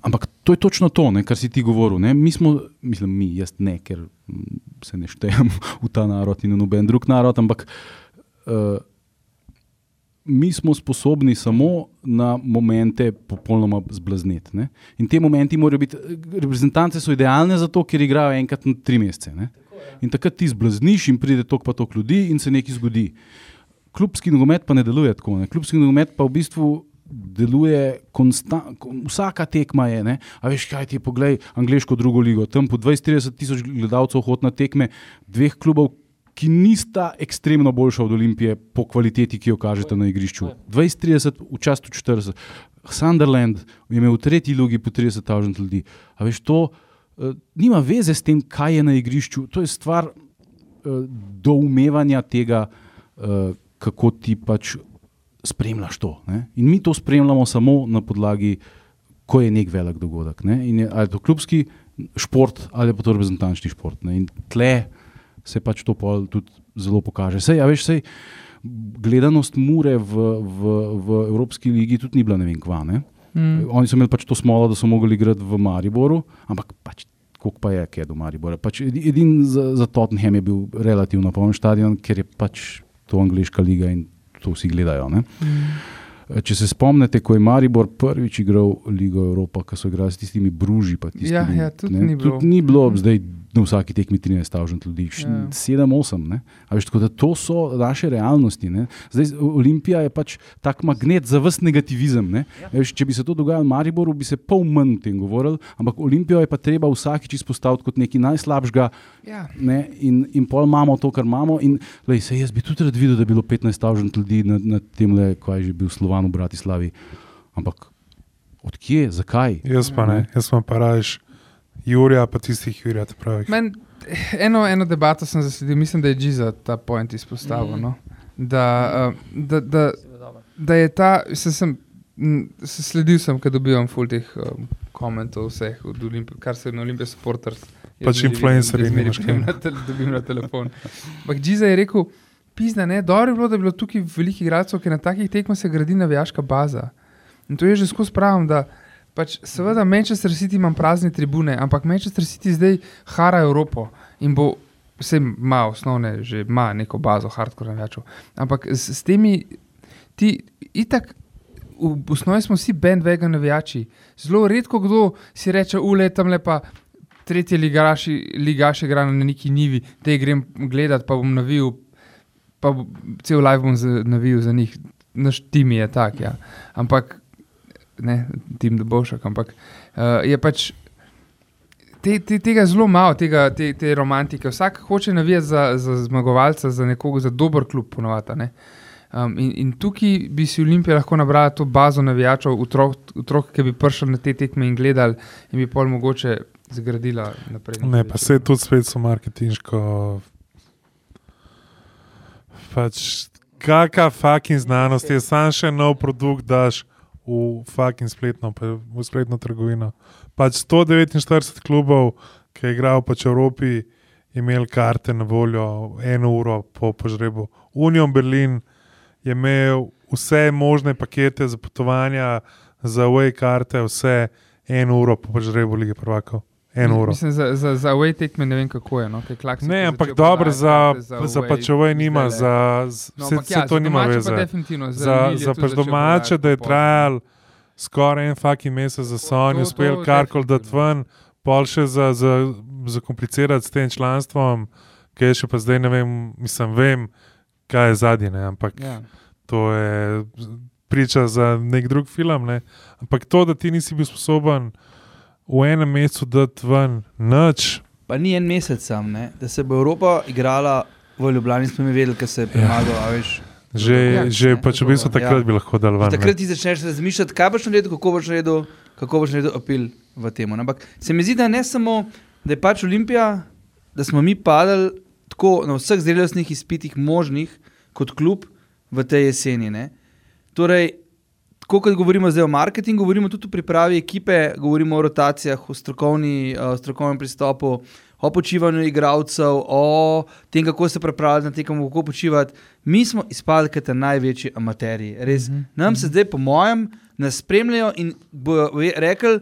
ampak to je točno to, ne, kar si ti govoril. Ne. Mi smo, mislim, mi, jaz ne, ker mm, se ne štejem [LAUGHS] v ta narod in v noben drug narod, ampak uh, mi smo sposobni samo na momente popolnoma zblazniti. In te momenti morajo biti, reprezentance so idealne zato, ker igrajo enkrat na tri mesece. Ne. In takrat ti zblazniš in pride tok pa tok ljudi in se nekaj zgodi. Klubski nogomet pa ne deluje tako. Ne. Klubski nogomet pa v bistvu deluje konstant, vsaka tekma je. Ne. A veš, kaj ti je, poglej, angliško drugo ligo, tam po 20-30 tisoč gledalcev hod na tekme dveh klubov, ki nista ekstremno boljša od Olimpije po kvaliteti, ki jo kažete na igrišču. 20-30, včasih tudi 40. Sunderland je imel v tretji lugi po 30 tisoč ljudi. A veš, to uh, nima veze s tem, kaj je na igrišču, to je stvar uh, doumevanja tega, uh, kako ti pač spremljaš to. Ne? In mi to spremljamo samo na podlagi, ko je nek velik dogodek. Ne? In je, ali je to klubski šport ali pa to reprezentančni šport. Ne? In tle se pač to pol tudi zelo pokaže. Sej, a veš, sej, gledanost Mure v, v, v Evropski ligi tudi ni bila ne vem kva. Ne? Mm. Oni so imeli pač to smolo, da so mogli igrati v Mariboru, ampak pač. Koliko pa je, kaj je do Maribora? Pač edin za, za Tottenham je bil relativno poln stadion, ker je pač to angliška liga in to vsi gledajo. Ne? Mm. Če se spomnite, ko je Maribor prvič igral Ligo Evropa, ko so igrali s tistimi bruži. pa Tistimi, Ja, ja, tudi ne, ni bilo. Tudi ni bilo zdaj na vsaki tekmi 13 tisoč ljudi, Ja. 7-8. Tako da to so naše realnosti. Ne. Zdaj, Olimpija je pač tak magnet za vse negativizem. ne. Veš, če bi se to dogajalo v Mariboru, bi se pol manj o tem govorili, ampak Olimpijo je pa treba vsakič izpostaviti kot nekaj najslabšega. Ja. Ne, in, in pol imamo to, kar imamo. In, lej, sej, jaz bi tudi rad videl, da je bilo 15.000 ljudi na, na tem, kaj je že bil Slovan v Bratislavi. Ampak odkje, zakaj? Jaz pa ne, jaz pa rajš Jurija, pa tistih Jurija, te pravi. Men, eno, eno debato sem zasledil, mislim, da je Giza ta point izpostavil. Mhm. No? Da, uh, da, da, da je ta, se sem, se sledil sem, ker dobivam full teh um, komentov vseh, od Olimpi, kar se na Olimpiji supporters. Pač influencerji jaz zmeri kaj. na Dobim na telefon. Ampak Giza je rekel, pizna, ne, dobro je bilo, da je bilo tukaj velikih igralcev, ker na takih tekmah se gradi navijaška baza. In to je že skozi pravim, da pač seveda Manchester City ima prazne tribune, ampak Manchester City zdaj hara Evropo in bo. Vse ima osnovne, že ima neko bazo, hardcore navijačev. Ampak s, s temi, ti, itak, v, v osnovi smo vsi bandwagon navijači. Zelo redko kdo si reče, ule tam lepa. Tretji ligaši, ligaš igra na neki nivi, jih grem gledat, pa bom navil, pa cel live bom za- navil za njih. Naš tim je tak, ja. Ampak ne, tim Debošek, ampak uh, je pač te, te, tega zelo malo, tega, te, te romantike. Vsak hoče navijati za, za zmagovalca, za nekoga, za dober klub, ponovadi. ne. Um, in, in tukaj bi si Olimpija lahko nabrala to bazo navijačev, otrok, otrok, ki bi prišli na te tekme in gledali, in bi pol mogoče zgradila naprej. Ne, pa se tudi spet so marketinško. Pač, kakšna fucking znanost je, sam še nov produkt daš v fucking spletno, v spletno trgovino. Pač 149 klubov, ki je igral pač v Evropi, imel karte na voljo eno uro po požrebu. Union Berlin je imel vse možne pakete za potovanja, za away karte, vse eno uro po požrebu lige prvakov. Eno uro. Mislim, za, za, za away tekme ne vem, kako je. No? Ne, ampak dobro, za, za away pač ovaj nima, za, z- No, vse ja, to za nima veze. Za, za pač domače, da je trajal skoraj en fucking mesec za Sony, to- uspel to karkoli dati definitivno. ven, pol še za, za, za komplicirati s tem članstvom, ki je še pa zdaj ne vem, mislim, vem, kaj je zadnje, ampak Ja. to je priča za nek drug film. Ne. Ampak to, da ti nisi bil sposoben v enem mesecu dati ven nič, Pa ni en mesec sam, ne? da se bo Evropa igrala v Ljubljani, smo mi vedeli, ker se je premagal. a veš. Že, Ja, že ne, pač v bistvu ja. takrat bi lahko dal ven. Takrat ti začneš razmišljati, kaj boš naredil, kako boš naredil, kako boš naredil apel v tem. Ampak se mi zdi, da ne samo, da je pač Olimpija, da smo mi padali tako na vseh zrelostnih izpitih možnih kot klub v tej jeseni. Ne? Torej, tako kot govorimo zdaj o marketingu, govorimo tudi o pripravi ekipe, govorimo o rotacijah, o strokovni, uh, strokovnem pristopu, o počivanju igralcev, o tem, kako se pripravljati na tekem, kako počivati. Mi smo izpadli kot največji amaterji. Res. Mm -hmm. Nam se zdaj, po mojem, nas spremljajo in bojo rekli,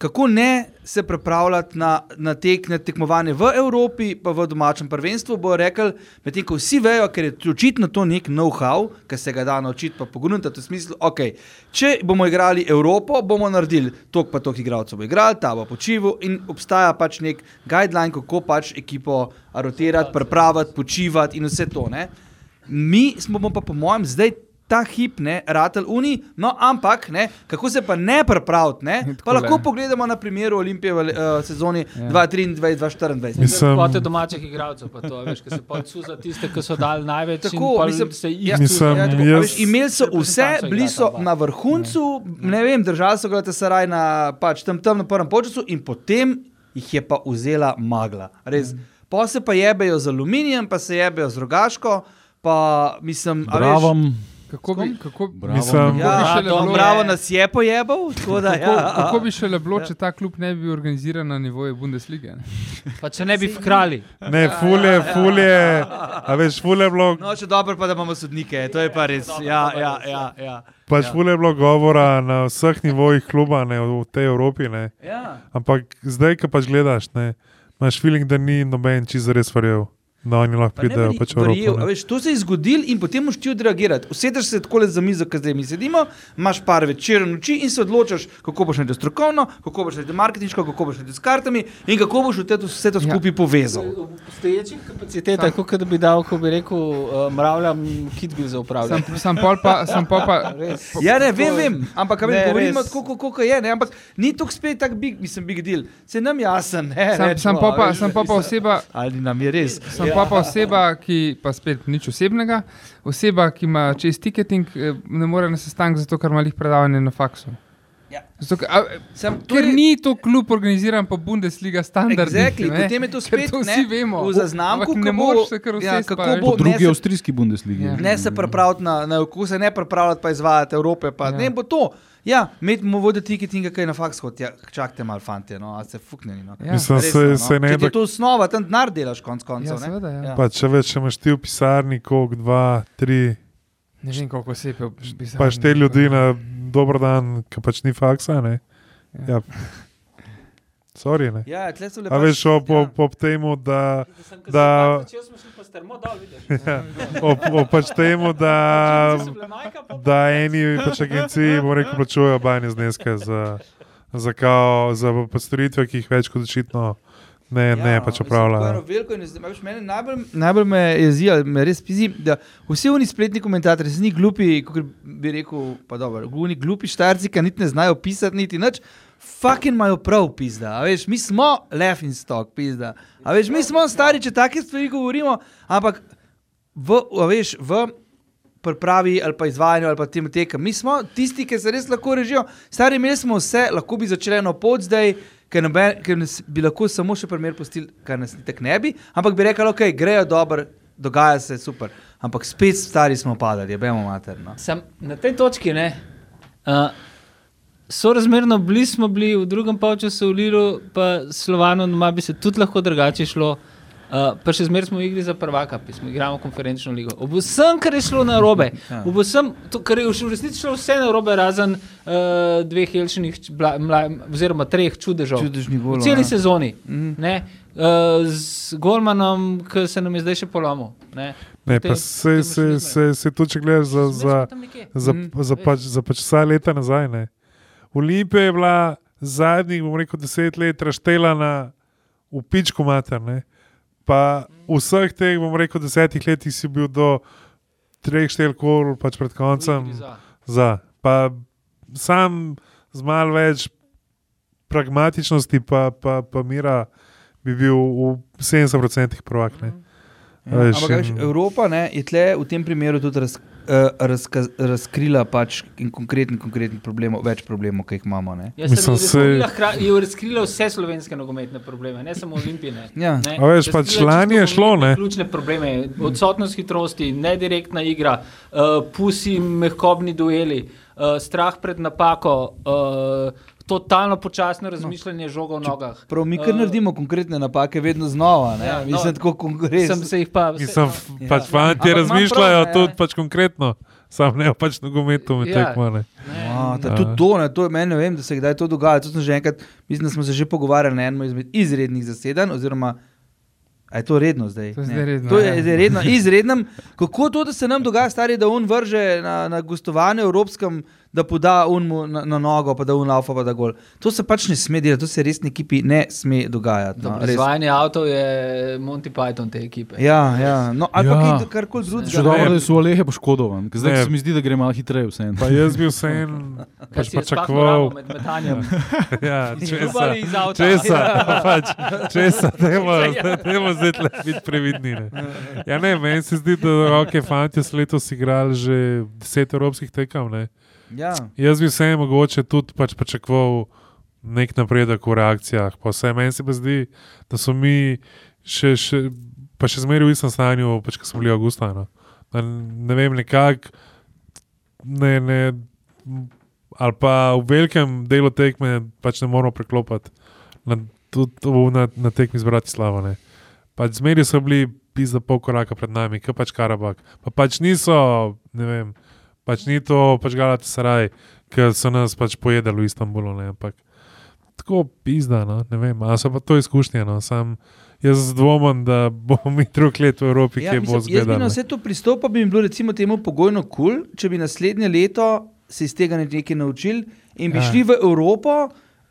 kako ne se pripravljati na, na, tek, na tekmovanje v Evropi, pa v domačem prvenstvu. Bojo rekli, medtem ko vsi vejo, ker je očitno to nek know-how, ki se ga da naučiti, pa pogumiti v smislu, okay, če bomo igrali Evropo, bomo naredili to, pa to igralcev bo igrali, ta bo počival in obstaja pač nek guideline, kako pač ekipo rotirati, pripraviti, počivati in vse to. Ne? Mi smo pa, po mojem, zdaj ta hip, ne, ratel uni, no, ampak ne, kako se pa ne pripraviti. Ne, pa lahko pogledamo na primeru Olimpije v uh, sezoni Ja. 2023-2024. Mislim- Kvote domačih igralcev, pa to, veš, ki se podsu za tiste, ki so dali največ. Tako, mislim, se jih ja, Mislim, ja, tako, jaz- veš, imeli so vse, bili so na vrhuncu, ne vem, držali so ga Saraj na pač, tam, tam na prvem počasu in potem jih je pa vzela magla. Res. Pa se pa jebejo z aluminijem, pa se jebejo z rogaško, pa mislim, a veš, Bravo, Kako bi, kako, Bravo. Mislim, kako Ja, bi šele to bilo, bravo nas je pojebal, tako da kako, ja. kako bi šele bilo, če ta klub ne bi bil organiziran na nivoju Bundeslige? Ne? Pa če ne bi vkrali. Ne, fulje, fulje, a veš, fulje je bilo, No, še dobro pa, da imamo sodnike, to je pa res. Ja, ja, ja. ja. pač Ja. fulje je bilo govora na vseh nivojih kluba, ne, v tej Evropi, ne. ja. Ampak zdaj, ko pač gledaš, ne, imaš feeling, da ni noben čisto res verjel, da oni lahko Pa pridejo verji- pač v Evropo. Veš, to se je zgodilo in potem moš ti odreagirati. Usedeš se tako za mizo, kot zdaj mi sedimo, imaš par večer noči in se odločaš, kako boš naredil strokovno, kako boš naredil marketinško, kako boš naredil s kartami in kako boš vse to, vse to Ja. skupaj povezal. V obstoječih kapacitetah, kot da bi dal, ko bi rekel, uh, mravljam, kit bil za upravljanje. Sam, sam pol pa, [LAUGHS] sam pol pa Res. Ja, ne, vem, vem, ampak vem, Ne, govorimo tako, kot je. Ne? Ampak ni to spet tako big, mislim, big deal. Se nam jasen, ne? sam, rečemo, sam pa, veš, sam pol pa oseba, Ali nam je res? Sem pa, pa oseba, ki pa spet nič osebnega, oseba, ki ima čez ticketing, eh, ne more na sestanek, zato ker ima jih predavanje na faksu. Ja. Zato, ker, a, Sem, to ker ni to klub organiziran po Bundesliga standardih. Exactly, ne. potem je to spet to ne, vsi vemo. v zaznamku, ne moreš se kar ja, vse kako spati. bo- po ne drugi avstrijski Bundesligi. Ja. Ne se pripraviti na, na kako se ne pripravljati, pa izvajati Evrope. Pa, Ja. ja. Ne bo to. Ja, imamo voditi ticketing, kaj je na faks hod. Ja, čakajte malo, fanti, no, a ste fuknjeni. No. Ja. Mislim, Resno, se, no. se ne Če je to osnova, tam denar delaš konc koncev. Ja, seveda, ja. Ja. Pa če več, imaš ti v pisarni, koliko, dva, tri, Ne vem, koliko se je pisalo. pa štiri ljudi na dober dan, ki pač ni faksa. Ne? Ja. Ja. Sorry, ne. Ja, so A veš, ob, ob, ob temu, da, Da- Če smo šli pa strmo dol, vidiš. [LAUGHS] ob, ob pač temu, da, da eni pač agenciji, rekel, [LAUGHS] plačujejo bajne zneske za, za, kao, za pač storitve, ki jih več kot očitno ne, ne pač opravljajo. Najbolj, najbolj me jezi, me res pizi, da vsi oni spletni komentatorji, se ni glupi, kot bi rekel, pa dobro, oni glupi štarci, ki niti ne znajo pisati, niti nič. Fucking imajo prav, pizda. A Veš, mi smo laughing stock, pizda. A Veš, mi smo stari, če take stvari govorimo, ampak v, veš, v pripravi ali pa izvajanju ali pa tem tekem. Mi smo tisti, ki se res lahko režijo. Stari imeli smo vse, lahko bi začeli eno pot zdaj, ker, noben, ker bi lahko samo še primer pustili, kar nas tako ne bi, ampak bi rekli, ok, grejo dobro, dogaja se super. Ampak spet stari smo padali, je bemo materno. Sam na tej točki, ne. Uh, Sorazmerno bili smo bili v drugem polčasu v Lilu, pa Slovano doma bi se tudi lahko drugače šlo. Uh, pa še zmeraj smo v igri za prvaka, pa smo igrali konferenčno ligo. Ob vsem, kar je šlo na robe, Ja. ob vsem, to, kar je v resnici šlo vse na robe, razen uh, dveh jelšnih, oziroma treh čudežev. Čudežni V gol. celi sezoni. Mhm. Ne, uh, z Golmanom, ki se nam je zdaj še polomil. Ne, Ne, Potem- pa se, se, šli se, se tu, če gledaš za, za, za, Mm, za, pač, za pač vsa leta nazaj. Ne. Olimpija je bila zadnjih, bom rekel, deset let raštelana v pičku mater. Ne. Pa vseh teh, bom rekel, desetih letih si bil do treh, štel kol, pač pred koncem za. za. Pa sam z malo več pragmatičnosti, pa, pa, pa mira, bi bil v 70% prvak. Ne. Ja, Veš, ampak veš, in- Evropa ne, je tle v tem primeru tudi raz, uh, razka, razkrila pač in konkreten, konkreten problem, več problemov, ki jih imamo. Ne. Mislim, razkrila, hra- je razkrila vse slovenske nogometne probleme, ne samo olimpijske. Ja. A veš, pač lani je šlo, ne? Ključne probleme, odsotnost hitrosti, nedirektna igra, uh, pusi, mehkobni dueli, uh, strah pred napako, uh, totalno počasno razmišljanje no. žoga v nogah. Prav mi, ker Eh, naredimo konkretne napake, vedno znova. Ne? Ja, Ja, no, Mislim, tako konkretno. Sem se jih pa. Mislim, Ja. pač fanti Ampak imam razmišljajo prav, tudi pač konkretno, sam ne pač nogometu med Ja. tekmami. A, ta, tudi to, ne, to je meni, ne vem, da se kdaj to dogaja. To sem že enkrat, mislim, da smo se že pogovarjali na enem izmed izrednih zasedanj, oziroma a je to redno zdaj? To zdaj redno, To je ja. zdaj redno, izrednem. Kako to, da se nam dogaja, stari, da on vrže na, na gostovanje evropskem, da poda unmu na, na nogo, pa da un laufa, pa da gol. To se pač ne sme delati, to se res ekipi ne sme dogajati. No, res. Izvajanje avtov je Monty Python te ekipe. Ja, ja. No, ali pa Ja. kaj, karkoli Še drugega. dobro, Ne. da so Alehe poškodovan, ker zdaj se mi zdi, da gre malo hitreje vse. Pa jaz bi vse en pač pričakoval. ramo med metanjem. [LAUGHS] Ja, [LAUGHS] česa, česa, pač, česa, dajmo, dajmo zdaj tle biti previdni. Ne. Ja, ne, meni se zdi, da okay, fanti so letos igrali že deset evropskih tekem. Ne. Ja. Jaz bi vse mogoče tudi pač pričakoval nek napredek v reakcijah. Pa vse meni se pa zdi, da so mi še, še, pa še zmeraj v istem stanju, pač, ko smo bili avgusta. No. Ne vem, nekako. Ne, ne, ali pa v velikem delu tekme pač ne moramo preklopiti na, tudi na, na tekmi z Bratislava. Ne. Pač zmeri so bili pisa pol koraka pred nami, kot pač Karabak. Pa pač niso, ne vem, pač ni to pač Galati Saraj, ki so nas pač pojedali v Istanbulu. Ne, ampak tako pizda, no, ne vem, ali so pa to izkušnje. No, sam, jaz dvomim, da bomo [LAUGHS] mi drug let v Evropi, Ja, kje bo mislim, jaz bi na vse to pristopil, bi mi bilo recimo temu pogojno kul, cool, če bi naslednje leto se iz tega nekaj naučili in bi ja. šli v Evropo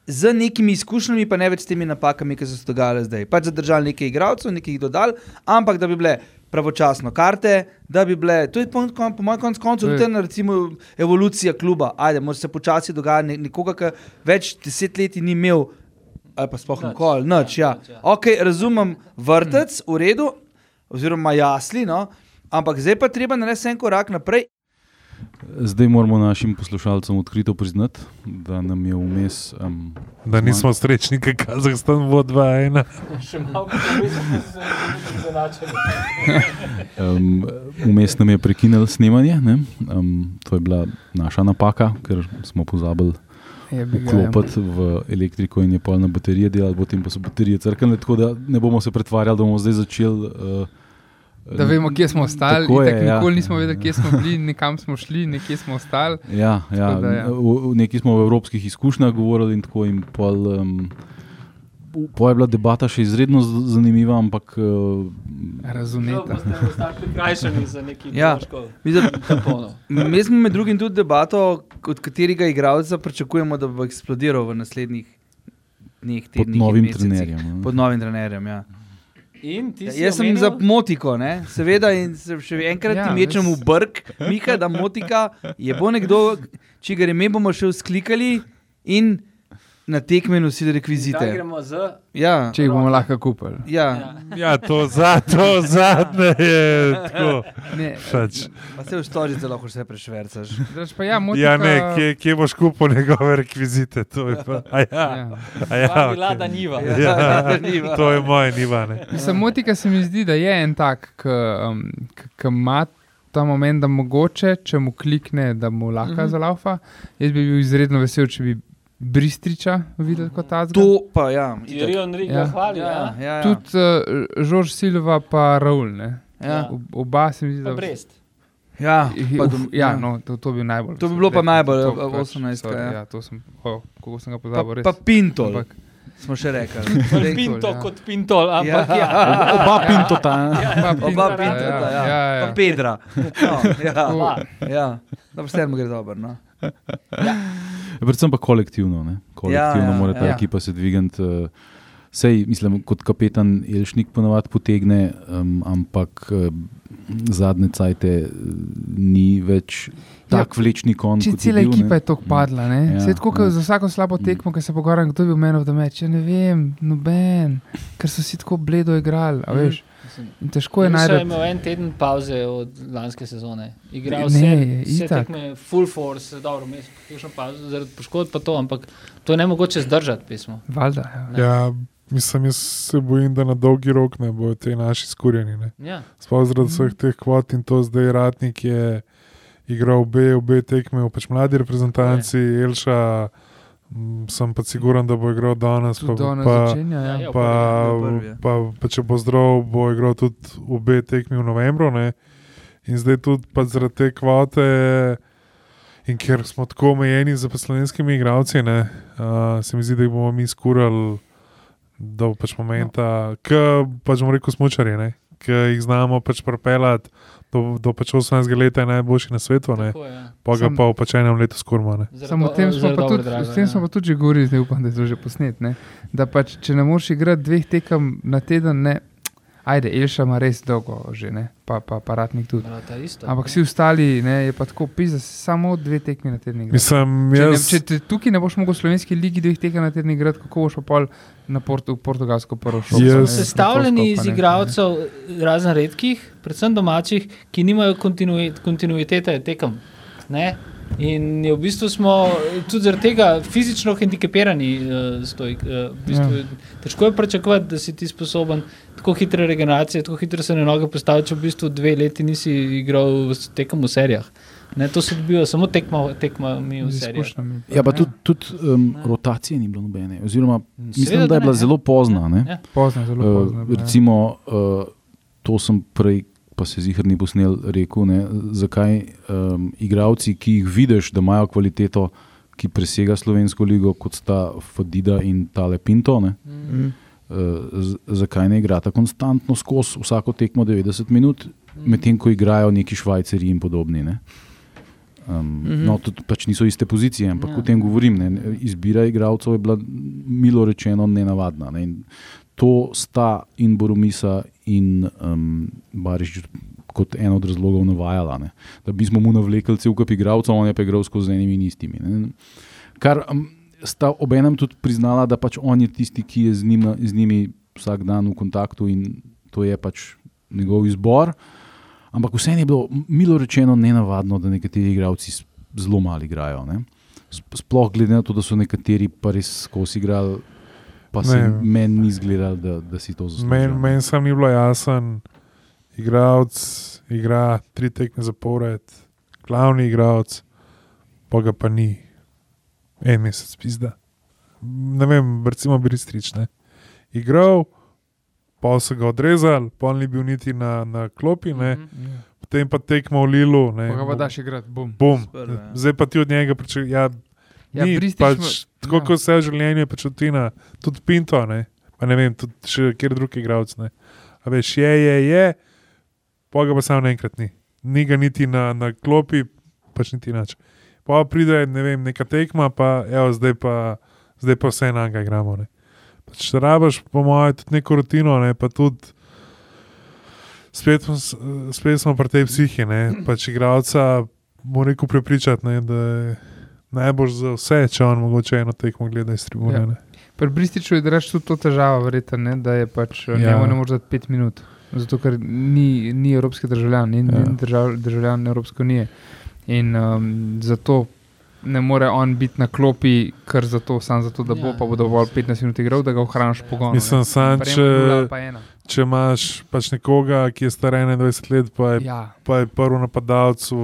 z nekimi izkušnjami, pa ne več s temi napakami, ki so se dogajale zdaj. Pač zadržali nekaj igralcev, nekaj jih dodali, ampak da bi bile pravočasno karte, da bi bile, to je po, po, po mojem koncu je- tudi ena recimo evolucija kluba. Ajde, mora se počasi dogajati ne, nekoga, ki več desetletij ni imel. Ali pa sploh Nič. nikoli, noč. Ja. Ja. Ok, razumem vrtec, v redu, oziroma jasli, no? ampak zdaj pa treba narediti en korak naprej. Zdaj moramo našim poslušalcem odkrito priznati, da nam je vmes. Um, Da nismo srečni, ker Kazahstan bo 2-1. Še malo, da smo se zanačali. Um, vmes nam je prekinil snemanje, ne? um, to je bila naša napaka, ker smo pozabili ja. vklopiti v elektriko in je polna baterija delala, potem pa so baterije crkale, tako da ne bomo se pretvarjali, da bomo zdaj začeli. Uh, Da vemo, kje smo ostali. Tako je, ja. Nikoli nismo vedeli, kje smo bili, nekam smo šli, nekje smo ostali. Ja, ja, da, ja. neki smo o evropskih izkušnjah govorili in tako. In pol, um, pol je bila debata še izredno zanimiva, ampak uh, Razumete. Ste prikrajšani za neki Ja. Mislim, tamponov. Mi smo med drugim tudi debato, od katerega igralca pričakujemo, da bo eksplodiral v naslednjih dneh, pod tednih. in novim trenerjem. ne. Pod novim trenerjem. Ja. Ja, jaz sem omenil- za motiko, ne? seveda, in se še enkrat Ja, ti mečem v brk, Mika, da motika je bo nekdo, čigar ime bomo še vzklikali in na tekme nosili rekvizite. gremo z. Ja, Če jih bomo lahko kupili. ja. Ja, to, za, to zadnje je tako. Ne, Pač. Pa se v storici lahko vse prešvercaš. Drugač pa ja, motika, Ja, ne, kje, kje boš kupil njegove rekvizite? To je pa. A ja, Ja. a ja, Ja, bila okej. da niva. Ja, Niva. to je moje niva. Ne. Mislim, motika se mi zdi, da je en tak, ki um, ima ta moment, da mogoče, če mu klikne, da mu lahko mm -hmm. zalaufa. Jaz bi bil izredno vesel, če bi Bristriča videl kot ta zgled. To pa ja. itak. Tirion Riga Ja. hvali. Ja, Ja. ja, ja. Tudi uh, Žorž Silva, pa Raul. Ne? ja. Ob- Oba se mi zdi, Pa da Brest. ja, pa Uf, dom, ja, no, to, to bi bil najbolj. To bi bilo pa najbolj, to ja, pač, 18, ja. Ja, to sem, oh, kako sem ga pa, pozabil. res. pa Pintol, Ampak, smo še rekli. [LAUGHS] Pintol, Pinto ja. kot pintol, ampak ja. [LAUGHS] Oba pintota. pa Oba Pintola, Pintota, ja. ja, ja, Pa ja. Pedra. [LAUGHS] No, ja, ja. Dobro, vseeno gre dobro. No. Predvsem pa kolektivno. Ne? Kolektivno Ja, ja, mora ta ja. ekipa se dvigati. Uh, Sej, mislim, kot kapetan Elšnik ponavadi potegne, um, ampak uh, zadnje cajte uh, ni več tak ja, vlečni kon. Če je cela bil, ekipa ne. je tako padla, ne? Ja, Ja, Sej tako, ja. ja. za vsako slabo tekmo, ki se pogovarjam, kdo je bil meni v domeč, ja, ne vem, noben, ker so si tako bledo igrali. a Veš, Mislim, In težko je Ilša je najti. imel en teden pauze od lanske sezone. Igral Ne, vse, vse itak. tekme, full force, dobro, mi smo kakšno pauzo zaradi poškodb, pa to, ampak to je ne mogoče zdržati pismo. Valjda, ja. Ja, mislim, jaz se bojim, da na dolgi rok ne bodo te naši skurjeni. Ne. Ja. Sploh zaradi vseh teh kvot in to zdaj Ratnik je igral obe, obe tekme, v pač mladi reprezentanci, Elša, m, sem pa siguren, da bo igral danes. Tudi Pa, do nas pa, začenja. Ja, Ja. ja. pa, ja. pa, pa če bo zdrav, bo igral tudi obe tekmi v novembru. Ne? In zdaj tudi zaradi te kvote. In ker smo tako omejeni z slovenskimi igravci, ne, uh, se mi zdi, da jih bomo mi skurali do pač momenta, no. ki pač bomo rekel smočari, ki jih znamo pač propeljati do, do pač 18 let, je najboljši na svetu, ne, Tako ja. pa ga Sam- pa v pač enem letu. Zaradi Samo o tem smo zaradi pa tudi, draže, s tem smo ja. pa tudi že govorili, zdaj upam, da je to že posnet. Ne? Da pač, če ne moreš igrati dveh tekem na teden, ne, ajde, Elša ima res dolgo že, ne? pa, pa paratnik tudi. Brata, isto. Ampak vsi ostali, ne, je pa tako pisa, samo dve tekmi na teden. igrati. Mislim, Če, ne, jaz, če tukaj ne boš mogel v slovenski ligi dveh tekem na teden igrati, kako boš pa pol na Portu, Portugalsko prvo šel? Jaz- Smo sestavljeni iz igralcev, razen redkih, predvsem domačih, ki nimajo kontinui, kontinuitete tekem. Ne? In je v bistvu smo tudi zaradi tega fizično hendikepirani. Uh, stoj, uh, v bistvu, ja. Težko je pričakovati, da si ti sposoben tako hitre regeneracije, tako hitro se na noge postaviti, če v bistvu dve leti nisi igral v- tekem v serijah. Ne, to se dobijo samo tekma, tekma mi v izkušnjami. Ja, pa tudi, tudi um, rotacije ni bilo nobene. Oziroma, mislim, Seveda, da je bila ne, zelo pozna. Ne? Ja. Pozno, zelo pozno. je Uh, recimo, uh, to sem prej, pa se zihar ni posnel, rekel, ne, zakaj um, igravci, ki jih vidiš, da imajo kvaliteto, ki presega slovensko ligo, kot sta Fadida in Tale Pinto, ne, Mm. uh, z, zakaj ne igrata konstantno skozi vsako tekmo 90 minut, medtem ko igrajo neki švajcari in podobni. Ne. Um, Mhm. no, tudi pač niso iste pozicije, ampak Ja. ja. o tem govorim. Ne. Izbira igralcev je bila, milo rečeno, nenavadna. Ne. In To sta in Boromisa in um, Bariš kot en od razlogov navajala. Ne. Da bi smo mu navlekli cel kup igralcev, on je pa igral skozi enimi in istimi. Ne. Kar um, sta obenem tudi priznala, da pač on je tisti, ki je z, njima, z njimi vsak dan v kontaktu in to je pač njegov izbor. Ampak vseeno je bilo, milo rečeno, nenavadno, da nekateri igralci zelo malo igrajo. Ne. Sp- Sploh glede na to, da so nekateri pa res skozi igrali, pa se meni ni izgledalo, da, da si to zasluži. Meni men sam ni bilo jasen, igralec igra tri tekme zapored, glavni igralec, pa ga pa ni en mesec pizda. Ne vem, recimo Bristrič, ne. Igral, pa so ga odrezali, pa ni bil niti na, na klopi, ne. Mhm. potem pa tekmo v Lilu. Ne. Pa ga pa daš igrati, bum. Bum. Sprva, ja. Zdaj pa ti od njega pričakuješ. Ja, Ja, ni, pač, tako ja. kot vse v življenju, je pač rutina, tudi Pinto, ne, pa ne vem, tudi še kjer drugi igralec. A veš, je, je, je, pa ga pa samo naenkrat ni. Ni ga niti na, na klopi, pač niti nič. Pa pride, ne vem, neka tekma, pa evo, zdaj pa, zdaj pa vse na ga igramo. Ne. Pač rabaš, po mojem, tudi neko rutino, ne, pa tudi. Spet, spet smo pri tej psihi, ne, pač igralca, moram rekel, prepričati, ne, da je najbolj za vse, če on mogoče eno tekmo gleda iz tribune. Ja. ne. Pri Brističu je draž tudi to težava, verjetno, ne, da je pač ja. Ja. njemu ne moreš dati pet minut. Zato, ker ni, ni evropski državljan, ni. Ja. ni držav, državljan Evropske unije. In um, zato ne more on biti na klopi, ker zato, sam zato, da bo Ja. pa bo dovolj 15 minut igral, da ga ohraniš pogon. Mislim, sam, če, če imaš pač nekoga, ki je star 21 let, pa je, Ja, pa je prvi napadalec v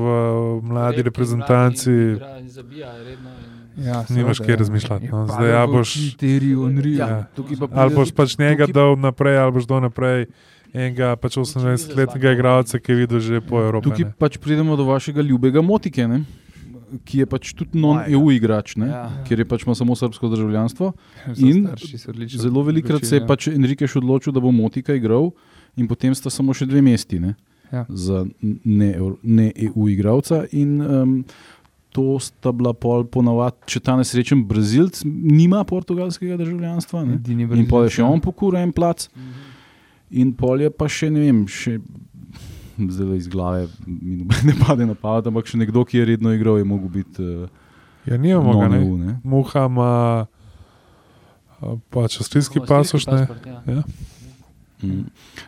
mladi Redki reprezentanci. igra in zabija redno in- ja, Nimaš kje ja. razmišljati, no. Zdaj, ja, boš- Twitterju, Unreal. Ja. Ja, pa Ali boš pač njega dal naprej, ali boš dal naprej enega pač 28-letnega igralca, ki je videl že po Evropi. Tukaj ne. pač pridemo do vašega ljubega Motike, ne? Ki je pač tudi non-EU igrač, ne? Ja. ker je pač ima samo srpsko državljanstvo. [LAUGHS] In Zelo velikrat se je pač Enriqueš odločil, da bo Motika igral, in potem sta samo še dve mesti ne? Ja. za ne-EU ne EU igralca. In um, to sta bila pol ponavadi, če ta nesrečen Brazilc nima portugalskega državljanstva. Ne? In pol je še on pokuril en plac, in pol je pa še ne vem. Še, Zdaj iz glave mi ne pade na pamet, ampak še nekdo, ki je redno igral, je mogel biti uh, Ja, nimamo ga, ne. non-EU. Ne? Muha ima a, pač avstrijski pasoš, ne. pasport, ja. Ja. Mm.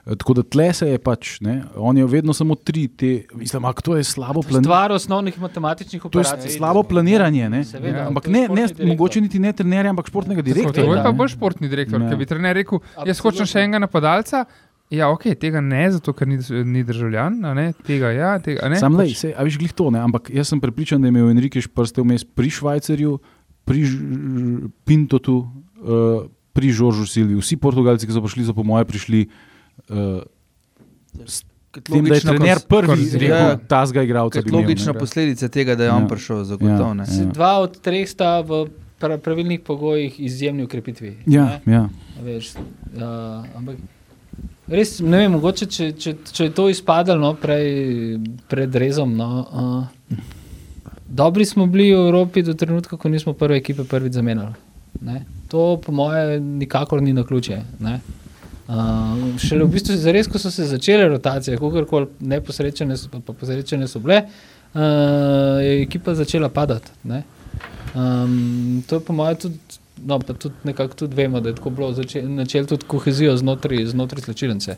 Tako da tle se je pač, ne, on je vedno samo tri, te, mislim, ampak to je slabo planiranje. Stvar osnovnih matematičnih To je operacij. slabo planiranje, ne? Seveda, Ja. ampak ne, ne, direktor. mogoče niti ne trenerja, ampak športnega To je direktorja. pa ne. bolj športni direktor, Ja. ki bi trener rekel: Jaz hočem še Absolutno. enega napadalca. Ja, ok, tega ne, zato ker ni, ni državljan, a ne, tega ja, tega ne. Sam lej, Pač- se, a veš, glih to, ne? ampak jaz sem prepričan, da je imel Enrique prste vmes pri Švajcarju, pri Ž- Pintotu, uh, pri Žoržu Silviju. Vsi Portugalci, ki so prišli, so po moje prišli. Uh, s Kot tem, da je trener prvi kot- rekel, ja. ta zga igralca. imel. Logična posledica tega, da je on Ja. prišel zagotovo. ne. Ja. Dva od treh sta v pra- pravilnih pogojih izjemni ukrepitvi. Ja, ne. ja. A Veš, uh, ampak res ne vem, mogoče če, če, če je to izpadalo no, prej, pred rezom. No, uh, dobri smo bili v Evropi do trenutka, ko nismo prve ekipe prvič zamenjali. Ne. To, po moje, nikakor ni na ključe. Ne. Uh, šele v bistvu, zares, ko so se začele rotacije, kako neposrečene so, pa posrečene so bile, uh, je ekipa začela padati. ne. Um, to je po mojem tudi, no, pa tudi nekako tudi vemo, da je tako bilo načel tudi kohezijo znotraj, znotraj slčilnice.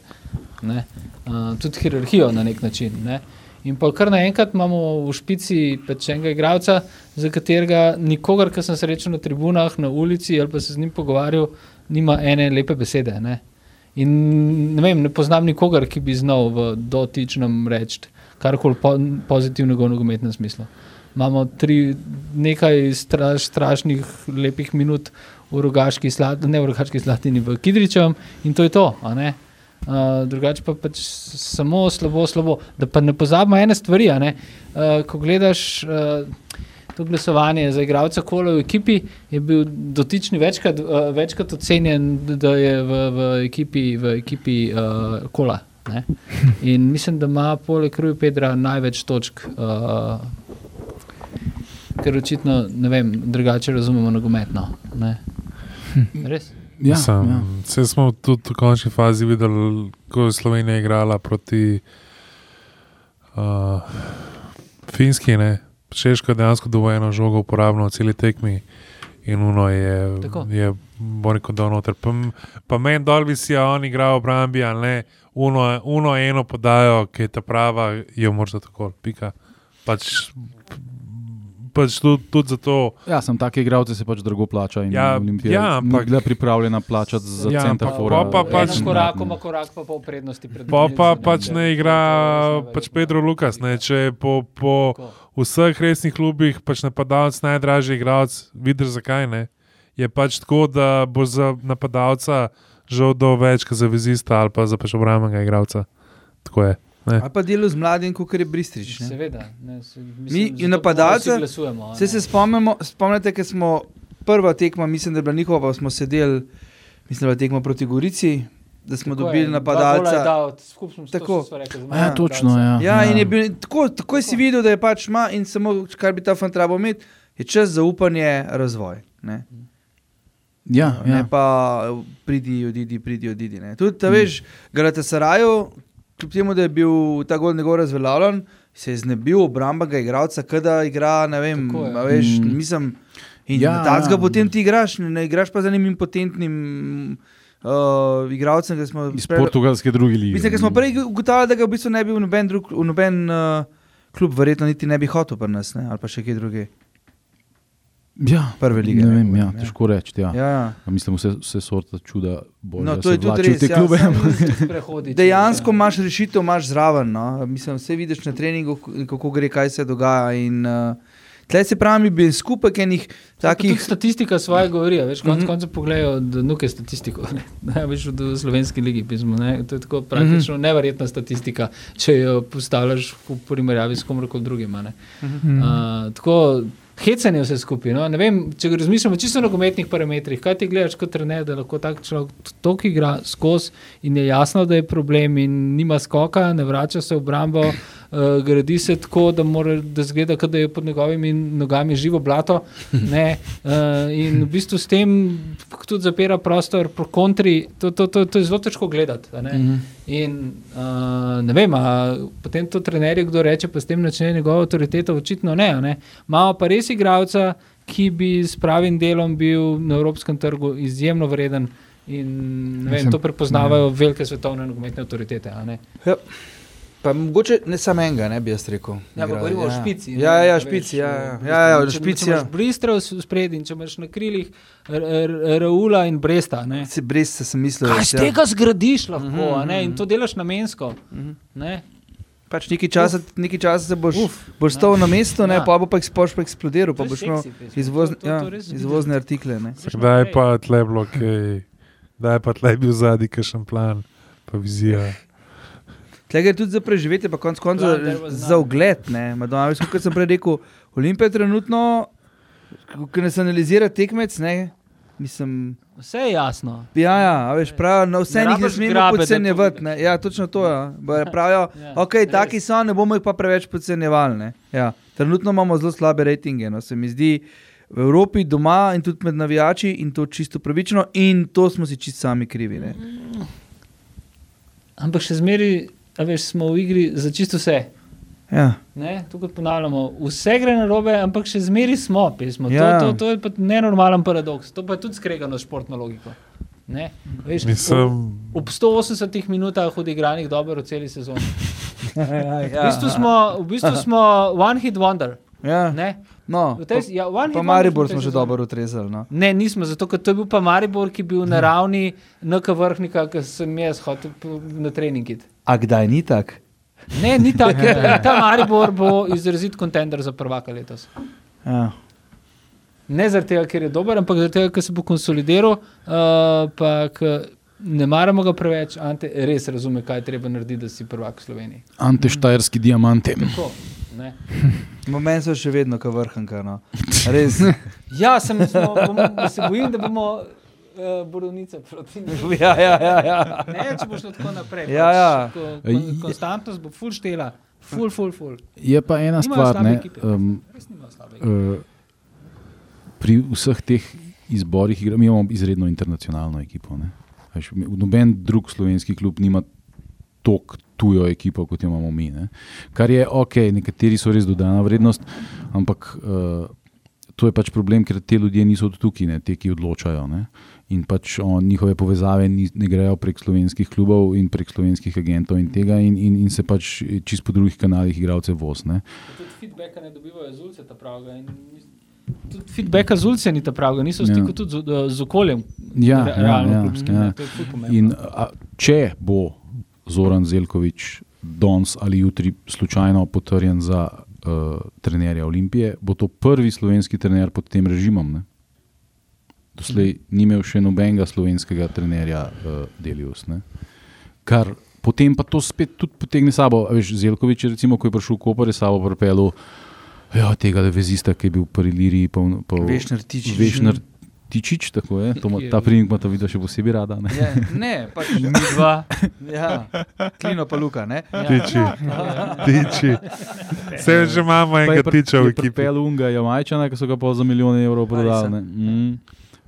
Uh, tudi hierarhijo na nek način. Ne. In pa kar naenkrat imamo v špici pač enega igralca, za katerega nikogar, ki sem srečal na tribunah, na ulici ali pa se z njim pogovarjal, nima ene lepe besede. Ne. In ne, vem, ne poznam nikogar, ki bi znal v dotičnem reči karkoli po, pozitivnega v nogometnem smislu. Imamo tri, nekaj straš, strašnih, lepih minut v rogaški slatini, ne v rogaški slatini, v Kidričem in to je to. Uh, drugače pa pač samo slabo, slabo. Da pa ne pozabimo ene stvari. Uh, ko gledaš uh, to glasovanje za igralca kola v ekipi, je bil dotični večkrat, uh, večkrat ocenjen, da je v, v ekipi, v ekipi uh, kola. Ne? In mislim, da ima poleg Ruja Pedra največ točk, uh, ker očitno ne vem, drugače razumemo nogometno. ne. Res? Ja, Sam, ja. Vse smo tudi v končni fazi videli, ko je Slovenija igrala proti uh, Finski. Ne? Češka je dejansko dovoljeno žogo uporabljeno v celi tekmi in uno je, Tako. je Boriko dal noter. Pa, pa meni dol bi si ja on igral v obrambi, ali ne, uno, uno eno podajo, ki je ta prava, jo moraš tako, pika. Pač, pač tudi, tudi zato. ja, sem take igralce se pač drago plača in Ja, Olimpija ja, ampak- bila pripravljena plačati za Ja, center ampak fora. pa pač- Eno korak, ima korak, pa pol prednosti. pred Pa, pa branilcem, pač ne igra je pač Pedro Lukas. Ne, če je po, po vseh resnih klubih pač napadalec najdražji igralec, vidiš zakaj ne. Je pač tako, da bo za napadalca žal do več, kot za vezista ali pa za pač obrambnega igralca. Tako je. Ne. Ali pa delo z mladim, kot je Bristrič. ne. Seveda. Ne, se, Mi zato in napadalce- glasujemo, ne. se spomnimo, spomnite, ker smo prva tekma, mislim, da je bila njihova, pa smo sedeli, mislim, da je bila tekma proti Gorici, da smo Tako dobili je napadalca. dal, Tako. tako rekli. Ja, točno, ja. Ja, in je bil tako, takoj si videl, da je pač ima in samo kar bi ta fant rabo imeti, je čas za upanje, razvoj. Ne, Ja, ne ja. pa pridi, odidi, pridi, odidi. Ne. Tudi, ta veš, Galata Saraju, kljub temu, da je bil ta gol njegov razveljavljen, se je znebil obrambnega igralca, kada igra, ne vem, Tako veš, Mm. mislim. In Ja, ja, takega ja. potem ti igraš, ne, ne igraš pa za enim impotentnim uh, igralcem, ki smo Iz prej- portugalske druge lige. Mislim, da smo prej ugotavljali, da ga v bistvu ne bi v noben, drug, v noben uh, klub verjetno niti ne bi hotel pri nas, ne? ali pa še kje druge. Ja, Prve lige, Ne vem, ja, ja. težko reči. Ja. Ja, ja. Ja. Mislim, vse, vse sorte čuda bolj. No, da to je tudi res, ja, klube. samo- [LAUGHS] Prehodi, Dejansko imaš rešitev, imaš zraven. No? Mislim, vse vidiš na treningu, kako gre, kaj se dogaja. In, uh, tle se pravi, bi skupaj enih Takih... Statistika svoje govori, a veš, konec Mhm. konca pogledajo, da nuke statistiko. [LAUGHS] Ne, veš, v slovenski ligi pismo. Ne, to je tako praktično Mhm. neverjetna statistika, če jo postavljaš v primerjavi s komorkoli drugim. a ne. Mhm. Uh, tako hecanje vse skupaj. No? Ne Vem, če razmišljamo čisto o nogometnih parametrih, kaj ti gledaš kot trener, da lahko tak človek toliko igra skozi in je jasno, da je problem in nima skoka, ne vrača se v obrambo, uh, gradi se tako, da, mora, da zgleda, kot da je pod njegovimi nogami živo blato. Ne, uh, [LAUGHS] in v bistvu s tem tudi zapira prostor pro kontri, to, to, to, to je zelo težko gledati. a ne. Mhm. In uh, ne vem, a potem to trenerje, kdo reče, pa s tem načne njegovo avtoriteto, očitno ne. a ne. Imamo pa res igralca, ki bi s pravim delom bil na evropskem trgu izjemno vreden In ne vem, Mislim, to prepoznavajo velike svetovne nogometne avtoritete. a ne. Pa mogoče ne samo enega, ne bi jaz rekel. Ja, govorimo o špici. Ja, ja, ja, špici, ja, ja, v ja, ja, o bistvu, špici, Če ja. v spredju in če imaš na krilih Raula in Bresta. Ne. Se brez se sem mislil. Kaj ja. tega zgradiš lahko, Mhm, a ne? in mhm. to delaš namensko. Mhm. Ne? Pač nekaj časa, nekaj časa se boš, Uf, boš stal na mestu, ne, Ja. pa bo pa eksploš pa eksplodiral, pa boš imel seksi pesem. izvozne, To- to- ja, to vidi. izvozne artikle. Ne. Kdaj pa tle bilo, kaj, kdaj pa tle bil zadnji kakšen plan, pa vizija. Tle gre tudi za preživetje, pa konec koncev za none. ugled. Madonna, veš, Kot sem prej rekel, Olimpija trenutno, ko ne se analizira tekmec, ne, mislim, Vse je jasno. ja, ja, veš, prav, na vse Ne njih ne smemo podcenjevati. ne. Ja, točno to je. Ja. [LAUGHS] Pravijo, Ja, ok, res. taki so, ne bomo jih pa preveč podcenjevali. Ja. Trenutno imamo zelo slabe rejtinge, no, se mi zdi. V Evropi, doma in tudi med navijači, in to čisto pravično, in to smo si čisto sami krivi. Ne? Ampak še zmeraj, a veš, smo v igri za čisto vse. Ja. Ne, tukaj ponavljamo, vse gre na robe, ampak še zmeraj smo pismo. Ja. To, to, to je pa nenormalen paradoks, to pa je tudi skregano s športno logiko. Ne, veš, Mislim, ob, ob 180 minutah odigranih dobro v celi sezoni. Ja, [LAUGHS] V bistvu smo, v bistvu [LAUGHS] smo one hit wonder. Ja. Ne, No, tej, ja, one pa Maribor smo že dobro utrezali. No. Ne, nismo, zato ker to je bil pa Maribor, ki je bil na ravni NK vrhnika, ki sem jaz hotel p- na trening. iti. A kdaj ni tako? Ne, ni tako. [LAUGHS] Ta Maribor bo izrazit kontender za prvaka letos. Ja. Ne zaradi tega, ker je dober, ampak zaradi tega, ker se bo konsolidiral. Uh, pa, ne maramo ga preveč, Ante res razume, kaj je treba narediti, da si prvak v Sloveniji. Anteštajerski diamante. Tako, ne. [LAUGHS] Meni so še vedno ka vrhanka. No. [LAUGHS] Res. ja, sem, smo, bomo, se bojim, da bomo uh, borovnice proti njim. [LAUGHS] ja, ja, ja, ja. Ne, če bo šlo tako naprej. Ja, ja. Ko, kon, konstantnost bo full štela, full, full, full. Je pa ena Nimajo stvar, ne, ekipe. um, uh, pri vseh teh izborih igra, imamo izredno internacionalno ekipo. Ne. Noben drug slovenski klub nima tako tujo ekipo, kot jo imamo mi. Ne. Kar je ok, nekateri so res dodana vrednost, ampak uh, to je pač problem, ker te ljudje niso tukaj, ne, te, ki odločajo. Ne. In pač o, njihove povezave ni, ne grejo prek slovenskih klubov in prek slovenskih agentov in tega, in, in, in se pač čist po drugih kanalih igralce voz. Ne. Tudi feedbacka ne dobivajo z ulice, ta pravga. in Tudi feedbacka z ulice ni ta pravga, niso v Ja. stiku tudi z, z okoljem. Ja, ja, realno ja, klubskim, ja. ne, to je ful pomembno. In a, če bo Zoran Zelkovič danes ali jutri slučajno potrjen za uh, trenerja Olimpije, bo to prvi slovenski trener pod tem režimom. Ne? Doslej ni imel še nobenega slovenskega trenerja uh, Delius. Ne? Kar potem pa to spet tudi potegne sabo. A Veš, Zelkovič, recimo, ko je prišel v Koper, je sabo pripeljal ja, tega vezista, ki je bil pri Liriji. Pa, pa, Vešner Tičič. Vešner Tičič, tako je. To, ta primek ima ta video še posebej rada. Ne? Ja, ne, pač, Mi dva. ja, klino pa luka. Ne? Ja. tiči, tiči. Vse že imamo enega tiča v ekipi. Pel unga Jamajčana, ki so ga pa za milijone evrov prodali. ne. Mm.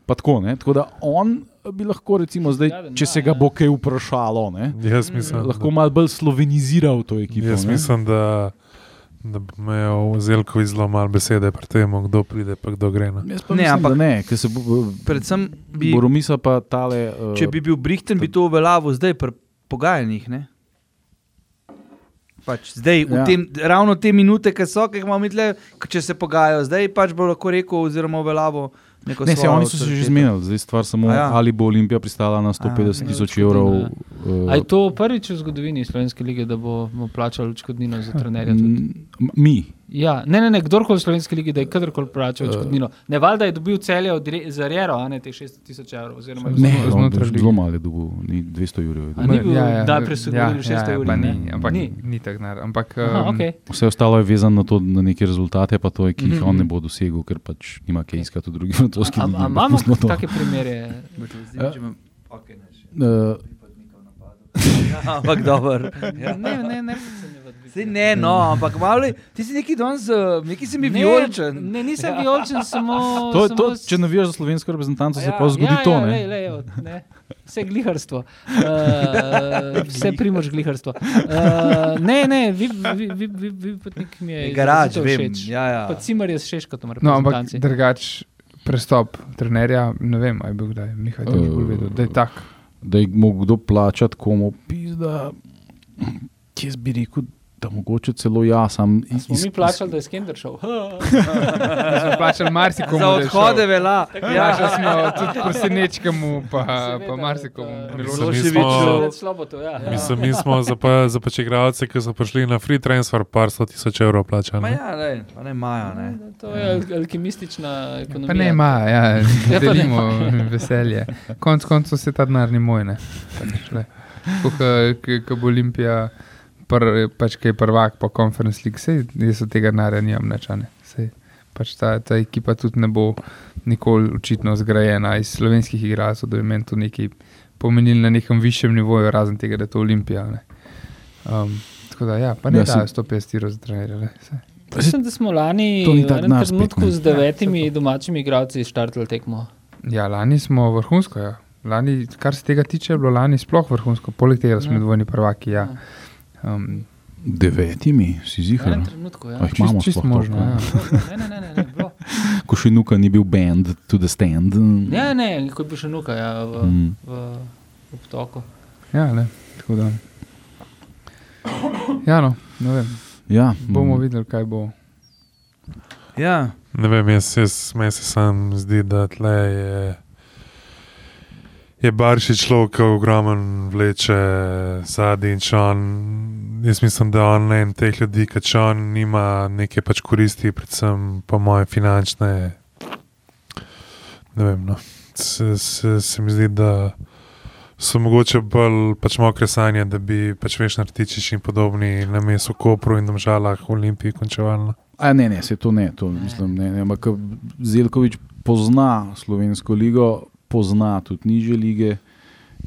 Pa tako, ne? tako da on bi lahko, recimo, zdaj, Ja, če se ga ja. bo kaj vprašalo, ne? Jaz mislim, lahko da, malo bolj sloveniziral to ekipo. jaz ne. mislim, da, da bi imel Zelkovič zelo malo besede pri tem, kdo pride pa kdo gre. No. Ne, mislim, ampak- da ne, ker se bo, Predvsem bi, Boromisa pa tale. Uh, če bi bil Brihten, bi to uveljavil zdaj pri pogajanjih. Ne? Pač zdaj, Ja. ja. tem, ravno te minute, ki so, ki jih imamo mi tle, če se pogajajo, zdaj pač bo lahko rekel, oziroma uveljavil neko Ne, se oni so se že zmenili, zdaj stvar samo, A ja. ali bo Olimpija pristala na 150 A, tisoč ja. evrov. A je Uh, to prvič v zgodovini Slovenske lige, da bomo plačali odškodnino za trenerja? mi, Ja, ne, ne, ne kdorkoli v Slovenski ligi, da je kadarkoli plačal odškodnino. Ne, valjda je dobil celje od re- za Rero, a ne teh 600 tisoč evrov. Oziroma, ne, vse- znotraj lige. zelo malo je dobil, ni 200 jurjev. ni bil najprej so govorili 600 evrov, pa ne? ni, ampak Ni. ni, tako denar. Ampak Aha, um, okay. Vse ostalo je vezano na, to, na neke rezultate, pa to, ki jih Mhm. on ne bo dosegel, ker pač nima kaj iskati v drugih [LAUGHS] francoskih ligah. Imamo take primere. Eh, Ja, [LAUGHS] ampak dobro. Ja. Ne, ne, ne. Sej ne, no, ampak malo, je- ti si neki danes, uh, neki si mi Ne, vijoličen. Ne, nisem vijoličen, samo. To, samo to, če navijaš za slovensko reprezentanco, se Ja, pa zgodi ja, to. Ja, ne. lej, lej, evo, ne. Vse gliharstvo, uh, vse primož gliharstvo. Uh, ne, ne, vi, vi, vi, vi, vi potnik mi je. Garaž, vem. Ja, ja. Pa cimer je s šeškotom, No, ampak drugač, prestop trenerja, ne vem, ali je bil kdaj, Mihaj, to bi bolj vedel, da je tak. Da je mogel kdo plačati komu, pizda. Jaz bi rekel, da mogoče celo jaz sam. A Smo mi plačali, da je Skender šel. Smo plačali marsikomu. Za odhode vela. Ja, še smo tudi presenečkemu, pa, Seveda, pa marsikomu. da- Miloševiću. Mi smo- Sloboto, ja. Mislim, mi smo za, pa, za pač igralce, ki so prišli na free transfer, par sto tisoč evrov plačali. Ne. ja, lej, pa ne maja, ne. To je al- alkimistična ekonomija. Pa ne ima, ja, Ja, ne delimo veselje. Konec koncev se ta denar ni moj, ne. Ko bo Olimpija, pr, pač kaj je prvak po Conference League, sej jaz od tega denarja nimam načane. Sej, pač ta, ta ekipa tudi ne bo nikoli očitno zgrajena iz slovenskih igralcev, da bi meni to nekaj pomenili na nekem višjem nivoju, razen tega, da je to Olimpija. Ne. Um, tako da, ja, pa ne Ja, da sem- 150 evrov za trenerje. Mislim, da smo lani v enem trenutku ne. z devetimi domačimi igralci štartali tekmo. Ja, lani smo vrhunsko. Ja. Lani, kar se tega tiče, je bilo lani sploh vrhunsko, poleg tega, smo Ja. dvojni prvaki. Ja. Um, Devetimi, si zihar. enem trenutku, ja. Jih čist, imamo čist sploh možno. Ja. Ne, ne, ne, ne, ne, bilo. [LAUGHS] Ko še nuka ni bil band to the stand. Ne, ne, ko je bil še nuka ja, v, Mm. v, v obtoku. Ja, ne, tako da. Ja, no, ne vem. Ja, Bomo mm. videli, kaj bo. Ja, Ne vem, jaz, jaz meni se sam zdi, da tle je. Je Barši človek, ki ogromen vleče zadnji in če on, jaz mislim, da on en teh ljudi, ki če on nima neke pač koristi, predvsem po moje finančne, ne vem, no, se, se, se mi zdi, da so mogoče bolj pač mokre sanje, da bi pač veš nartičiš in podobni na mestu Kopru in domžalah v Olimpiji končevalno. A, ne, ne, se to ne. To, mislim, ne, ne ampak Zelkovič pozna slovensko ligo, pozna tudi niže lige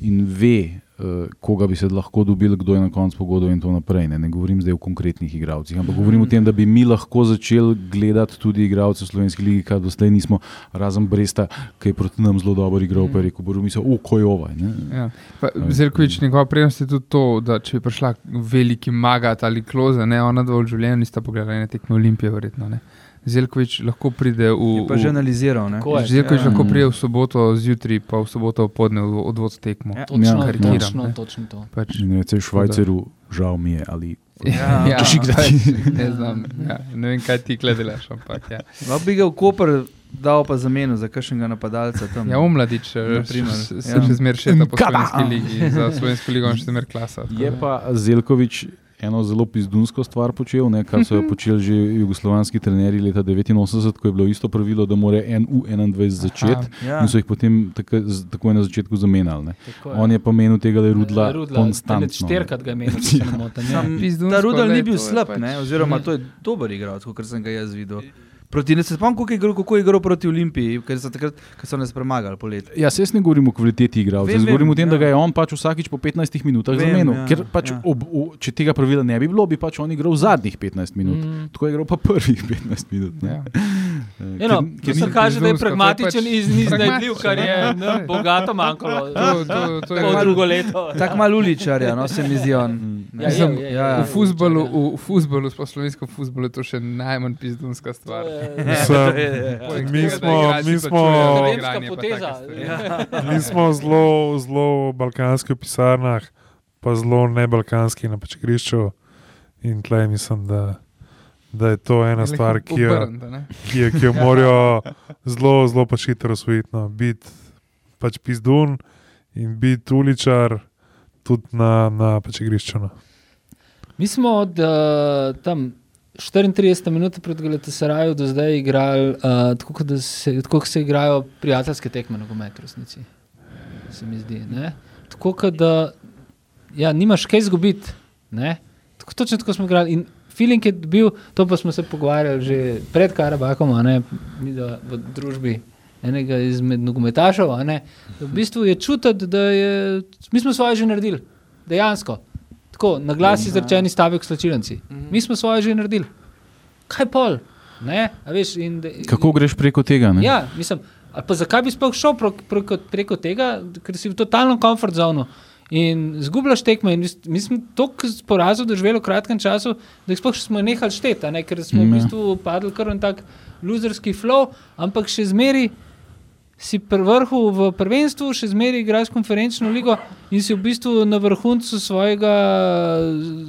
in ve, uh, koga bi se lahko dobil, kdo je na koncu pogodbe in tako naprej. Ne, ne govorim zdaj o konkretnih igralcih, ampak govorim o tem, da bi mi lahko začeli gledati tudi igralce v slovenski ligi, kar doslej nismo, razen Bresta, ki je proti nam zelo dobro igral, pa je rekel, bo mislil, o, ko je ovaj. Ja. Pa Zelkovič, njegova prednost je tudi to, da če bi prišla veliki magat ali kloza, ne, ona dva v življenju nista pogledala na tekme Olimpije, verjetno. Ne. Zelkovič lahko pride v. je pa že analiziral. ne. Zelkovič Ja. lahko pride v soboto zjutraj, pa v soboto podne v odvod tekmo. Ja. Točno, Ja, karikiram, točno, ne. točno to. Pač, In reče Švajceru, žal mi je, ali [LAUGHS] Ja, ja, igrati. pač, ne, znam, ja, ne vem, kaj ti gledaš, ampak ja. Lahko bi ga v Koper dal pa zameno za kakšnega napadalca tam. Ja, umladič, Naprimer, se ja. še zmeraj po Kada? slovenski ligi, za slovensko ligo on še zmeraj klasa. Je pa Zelkovič eno zelo pizdunsko stvar počel, ne, kar so jo počeli že jugoslovanski trenerji leta 89, ko je bilo isto pravilo, da mora en U21 začeti. Ja. In so jih potem tako, takoj na začetku zamenjali. On je pa menil tega, da je rudla, Rudla, konstantno. Štirikrat ga je menil, če se ne motim. ja. Pizdunsko, ta Rudal glej, ni bil slab, pač- ne? oziroma to je dober igralec, kot sem ga jaz videl. Proti, ne se spomnim, kako je igral, kako je igral proti Olimpiji, ker so takrat, ko so nas premagali poleti. Ja, se jaz ne govorim o kvaliteti igralca, jaz govorim o tem, da ja. ga je on pač vsakič po 15 minutah Vem, zamenil. ja, Ker pač ja. ob, o, če tega pravila ne bi bilo, bi pač on igral zadnjih 15 minut. Mm. Tako je igral pa prvih 15 minut. Ne? Ja. Eh, Eno, ker- se ni- kaže, da je pragmatičen pač in iznajdljiv, kar je ne, [LAUGHS] bogato manjkalo. To- to- to je drugo leto. Tako malo uličarja, no se mi zdi on. Mm. Ja, Mislim, je, je, je, ja, V futbalu, je. v, futbalu, sploh slovenskem futbalu, je to še najmanj pizdunska stvar. Je- [LAUGHS] Mislim, Poleg Mi smo- mi smo-. Ja. [LAUGHS] Mi smo zelo, zelo balkanski v pisarnah, pa zelo ne balkanski na pač igrišču. In tle mislim, da, da je to ena stvar, ki jo, ki jo, ki jo morajo zelo, zelo pač hitro osvojiti. No. Biti pač pizdun in biti uličar tudi na, na pač igrišču. No. Mi smo od uh, tam 34 minut pred Galatasarajem do zdaj igrali uh, tako, kot da se, tako, se igrajo prijateljske tekme na gometu, resnici. Se mi zdi. Ne? Tako, kot da ja, nimaš kaj izgubiti. ne. Tako, točno tako smo igrali. In feeling je bil, to pa smo se pogovarjali že pred Karabakom, a ne da v družbi. Enega izmed nogometašev, a ne. v bistvu je čutiti, da je, mi smo svoje že naredili, dejansko. Tako, na glas izrečeni stavek slačilnici. Mi smo svoje že naredili. Kaj pol? Ne? A Veš, in, da- Kako greš preko tega? Ne? Ja, mislim, ali pa zakaj bi sploh šel pro, preko, preko tega, ker si v totalnem komfort zonu. In zgubljaš tekme. In mi smo toliko porazov doživeli v kratkem času, da jih sploh smo nehali šteti, ne? ker smo v Ja. bistvu padli kar en tak loserski flow, ampak še zmeri. Si pri vrhu v prvenstvu, še zmeraj igraš konferenčno ligo in si v bistvu na vrhuncu svojega,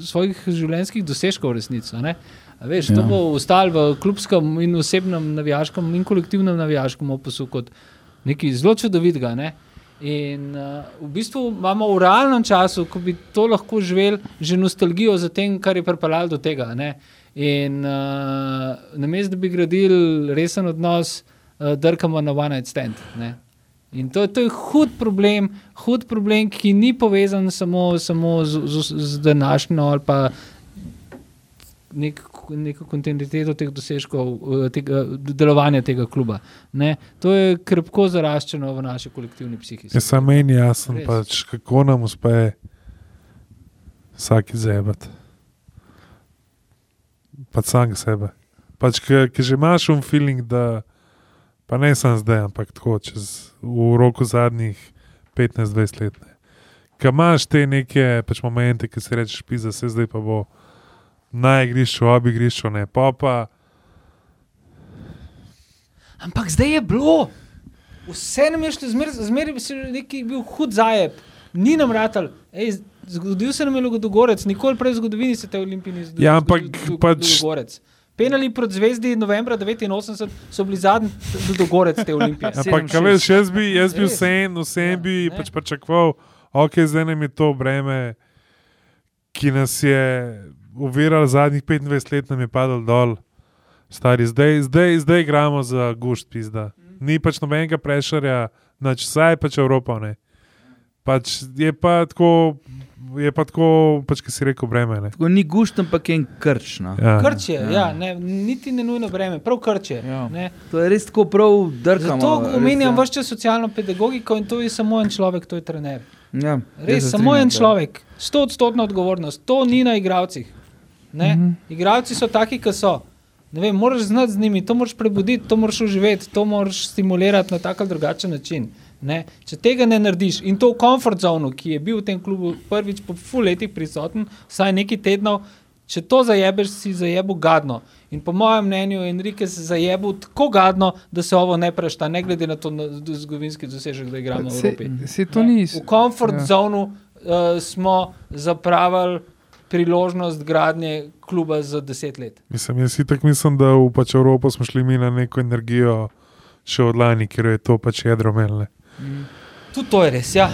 svojih življenjskih dosežkov, ne. A Veš, ja. To Ja. bo ostalo v klubskem in osebnem navijaškem in kolektivnem navijaškem opusu kot nekaj zelo čudovitega. Ne? In uh, v bistvu imamo v realnem času, ko bi to lahko živeli, že nostalgijo za tem, kar je pripeljalo do tega. Ne? In uh, namesto da bi gradili resen odnos, uh, drkamo na one stand. Ne? In to, to je hud problem, hud problem, ki ni povezan samo, samo z, z, z današnjo ali pa nek, neko kontinuiteto teh dosežkov, eh, tega, delovanja tega kluba. Ne? To je krpko zaraščeno v naši kolektivni psihi. Je samo meni jasen, Res. pač, kako nam uspe vsak izzebat. Pač sam sebe. Pač, Ker že imaš un feeling, da pa ne samo zdaj, ampak tako čez v roku zadnjih 15-20 let. Ker imaš te neke pač momente, ki si rečeš, pisa se zdaj pa bo na igrišču, ob igrišču, ne pa pa. Ampak zdaj je bilo, vse nam je šlo, zmeraj bi se neki bil hud zajeb, ni nam ratal. Ej, zgodil se nam je Ludogorec, nikoli prej v zgodovini se te olimpije ni zgodilo. Ja, ampak pač-. Penali proti zvezdi novembra 89 so bili zadnji Ludogorec te olimpije. Ampak, 7-6. kaj veš, jaz bi, jaz bi Res. vsem, vsem Ja, bi ne. pač pričakoval, ok, zdaj nam je to breme, ki nas je uviralo zadnjih 25 let, nam je padlo dol. Stari, zdaj, zdaj, zdaj igramo za gušt, pizda. Ni pač nobenega prešarja, nač vsaj pač Evropa. Ne. Pač je pa tako, je pa tako, pač, ki si rekel, breme. Ne. Tako ni gušt, ampak je en krč. No. Ja. Krč je, ja, ne, niti ne nujno breme, prav krč je. Ja. ne. To je res tako prav drkamo. Zato res, omenjam ja. vse socialno pedagogiko in to je samo en človek, to je trener. Ja, Res, samo en človek, sto odstotna odgovornost, to ni na igravcih. Mm Mhm. -hmm. Igravci so taki, kot so. Ne vem, moraš znati z njimi, to moraš prebuditi, to moraš uživeti, to moraš stimulirati na tak ali drugačen način. Ne? Če tega ne narediš in to v komfort zonu, ki je bil v tem klubu prvič po full letih prisoten, vsaj nekaj tednov, če to zajebeš, si zajebil gadno. In po mojem mnenju je Enrique se zajebil tako gadno, da se ovo ne prešta, ne glede na to na zgodovinski dosežek, da igramo v Evropi. Se, se to Ne, ni. V komfort ja. ja. zonu uh, smo zapravili priložnost gradnje kluba za deset let. Mislim, jaz si tako mislim, da v pač Evropo smo šli mi na neko energijo še od lani, ker je to pač jedro melne. Tudi to je res, ja.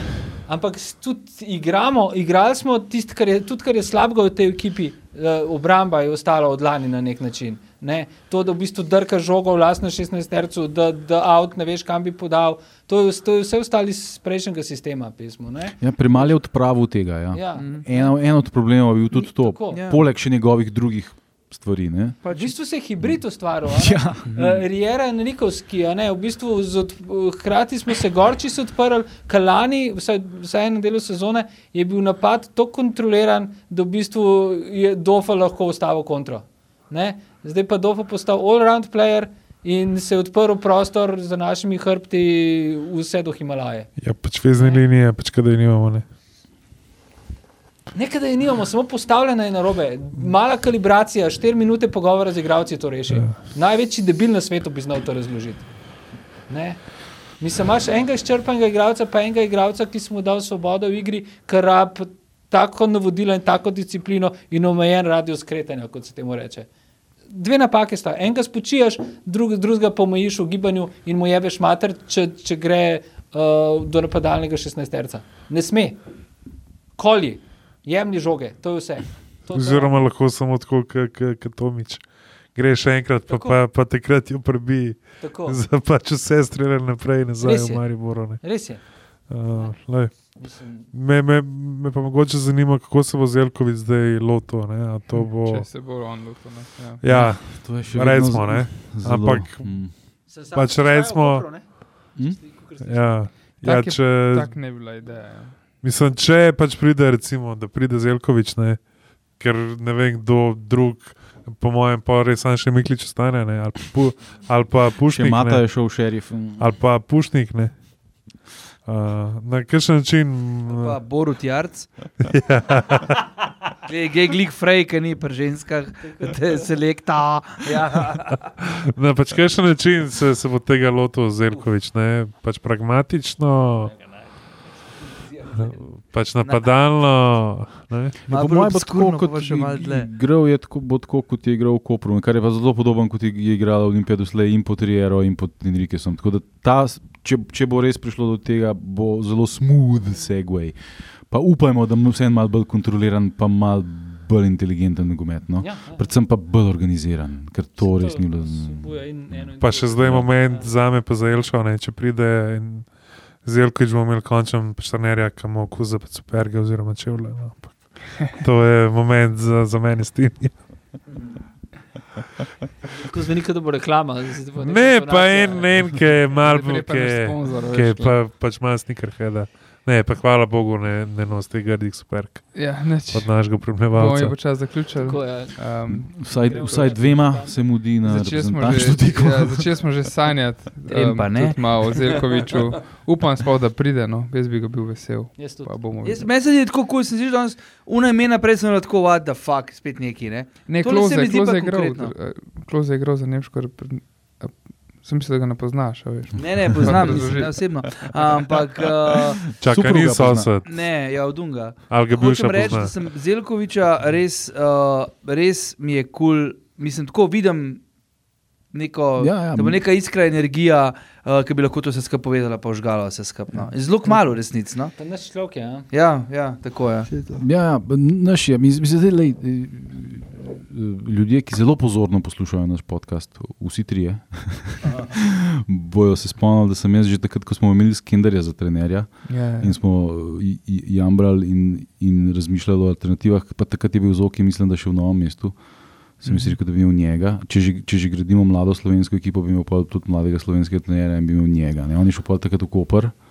Ampak tudi igramo, igrali smo tisto, kar je, tudi kar je slabega v tej ekipi, uh, obramba je ostala od lani na nek način. Ne? To, da v bistvu drka žogo v lastnem 16-tercu, da, da avt ne veš, kam bi podal, to je, to je vse ostali iz prejšnjega sistema. Pismo, ne? Ja, Premalo je odpravil tega. Ja. ja. En, en od problemov je bil tudi to, Tako. Ja. poleg še njegovih drugih stvari. Ne? V bistvu se je hibrid ustvaril. a ne? [LAUGHS] Ja. Uh, Rijera in Nikovski, a ne, v bistvu z od, hkrati smo se gorči odprli, Kalani, vsaj, vsaj na delu sezone, je bil napad tako kontroliran, da v bistvu je Dofa lahko ustavil kontro. Ne? Zdaj pa Dofa postal all-round player in se je odprl prostor za našimi hrbti vse do Himalaje. Ja, pač vezne linije, pač kadaj nimamo. Ne. Nekaj, je nimamo, samo postavljena je na robe. Mala kalibracija, 4 minute pogovora z igravci to reši. Ja. Največji debil na svetu bi znal to razložiti. Ne? Mislim, imaš enega izčrpanega igralca, pa enega igralca, ki smo mu dali svobodo v igri, ker rab tako navodila in tako disciplino in omejen radius skretanja, kot se temu reče. Dve napake sta. Enega spočijaš, drug, drugega pa omejiš v gibanju in mu jebeš mater, če, če gre uh, do napadalnega 16-terca. Ne sme. Kolji, jemni žoge, to je vse. To, to, Oziroma lahko samo tako, kot Tomič. Greš enkrat, pa, Tako. pa, pa takrat jo prebi, tako. za pač vse strele naprej in nazaj v je. Mariboru. ne. Res je. Uh. Mislim, me, me, me pa mogoče zanima, kako se bo Zelkovic zdaj lotil. ne, a To bo, Če se bo on lotil. ne, Ja. ja, To je še recimo, vedno ne. z- zelo, Ampak- mm. Pač v recimo- ne? Hm? Ja, ja, Tak je- če, Tako ne bi bila ideja. Ja. mislim, če pač pride, recimo, da pride Zelkovič, ne, ker ne vem, kdo drug, po mojem, pa res sam še Miklič ostane, ne, ali, pa pu, ali pa Pušnik. Mata Ne, je šel šerif. mm. ali pa Pušnik. Ne. Uh, na kakšen način? Pa Borut Jarc. [LAUGHS] Gej, glik frej, ki ni pri ženskah, te selekta. [LAUGHS] Ja. Na pač kakšen način se, se bo tega lotil Zelkovič? Ne? Pač pragmatično, pač napadalno. Ne? Ja, Malo po mojem tako, kot dlje. igral je tako, bo tako, kot je igral v Kopru, kar je pa zelo podoben, kot je igrala Olimpija doslej in pod Riero in pod Enrikesom. Tako da ta, če, če bo res prišlo do tega, bo zelo smooth segway. Pa upajmo, da bo vseeno malo bolj kontroliran, pa malo bolj inteligenten nogomet. No? Ja, ja. Predvsem pa bolj organiziran, ker to res ni bilo. eno in Pa še zdaj moment za me, pa za Elšo, ne? če pride in Zelkovič bo imel končen pešternerja, ki mu okuza pa superge oziroma čevlje. No? To je moment za, za mene stinje. [LAUGHS] Tako zveni, kot da bo reklama. bo [LAUGHS] Ne, pa en, en ki je mal, Najprej pa ki je- pa, pač malo snikerheda. Ne, pa hvala Bogu, ne, ne nosi teh grdih superk Ja, neč. od našega Bomo premljevalca. je počasi zaključili. Je. Um, Vsaj, vsaj dvema se mudi na reprezentančno tekmo. ja, začeli smo že sanjati, [LAUGHS] pa ne. tudi malo o Zelkoviču. Upam, sploh, da pride, no. jaz bi ga bil vesel. Jaz. Pa bomo Jaz, meni se zdi tako, kot sem že danes, una imena prej sem tako, what the fuck, spet neki. Ne? Ne, Tole se Kloze, mi zdi Kloze pa je igral, eh, Kloze je igral za nemško. repre- a, Sem mislil, da ga ne poznaš, a veš. Ne, ne, poznam, [LAUGHS] mislim, ne osebno. Ampak uh, Čakaj, Supruga ni sosed, ne, ja, od Dunga. ali ga bivša Hočem reči, da sem Zelkoviča res, uh, res mi je kul, cool, mislim, tako vidim. Neko, Ja, ja. da bo neka iskra energija, uh, ki bi lahko to vse skupaj povedala, pa užgala vse skupaj. No. Zelo malo, resnici. No? To je naš človek, ja. Ja, ja, tako je. Ja, ja, naš je. Mi, mi se eh, ljudje, ki zelo pozorno poslušajo naš podcast, vsi trije, [LAUGHS] bojo se spomnili, da sem jaz že takrat, ko smo imeli Skenderja za trenerja Ja, ja. in smo eh, i- i- jamrali in, in razmišljali o alternativah, pa takrat je bil Zoki, mislim, da še v novem mestu. Sem si rekel, da bi imel njega. Če že, če že gradimo mlado slovensko ekipo, bi imel tudi mladega slovenskega trenerja in bi imel njega. Ne? On je šel pa takrat v Koper, eh,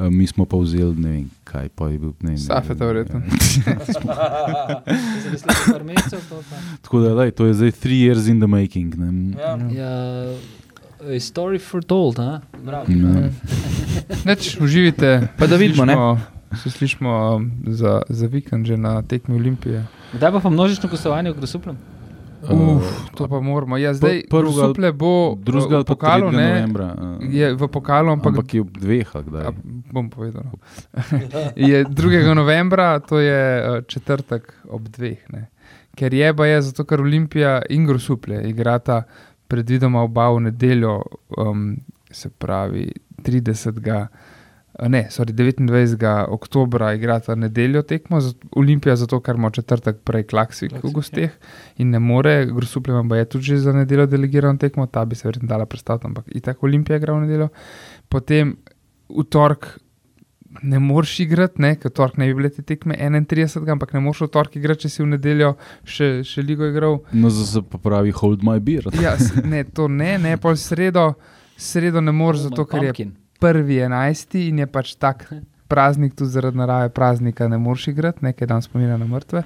mi smo pa vzeli ne vem kaj, pa je bil ne vem. Safeta verjetno. [LAUGHS] Pa. [LAUGHS] Tako da, lej, to je zdaj three years in the making. Ne? Ja, a story ha? Bravo. Ne. [LAUGHS] Neč, uživite. Pa da vidimo, ne? Slišimo- Se slišimo um, za, za vikend že na tekmi Olimpije. Kdaj pa pa množično gostovanje v Grosuplem? Uf, to pa moramo. Ja, zdaj Pr- prvega- Suple bo Drugega v pa pokalu, 3. ne? novembra. eh, Je v pokalu, ampak, ampak je ob dveh, kdaj. A, bom povedal. No. [LAUGHS] je 2. novembra, to je uh, četrtek ob dveh. Ne. Ker je pa je zato, ker Olimpija in Grosuplje igrata predvidoma oba v nedeljo, um, se pravi 30. a Ne, sorry, 29. oktobra igrata nedeljo tekmo, za- Olimpija zato, ker ima četrtek prej klaksik v gosteh in ne more, Grosuplje vam pa je tudi že za nedeljo delegirano tekmo, ta bi se verjetno dala predstaviti, ampak itak Olimpija igra v nedeljo. Potem v torek ne moreš igrati, ne, ker torek ne bi bile te tekme 31, ampak ne moreš v torek igrati, če si v nedeljo še, še ligo igral. No, zdaj se pa pravi, hold my beer. Ja, ne, to ne, ne, pol sredo, sredo ne moreš, zato ker je Pumpkin. Prvi enajsti in je pač tak [LAUGHS] praznik, tudi zaradi narave praznika ne moreš igrati, nekaj dan spomina na mrtve.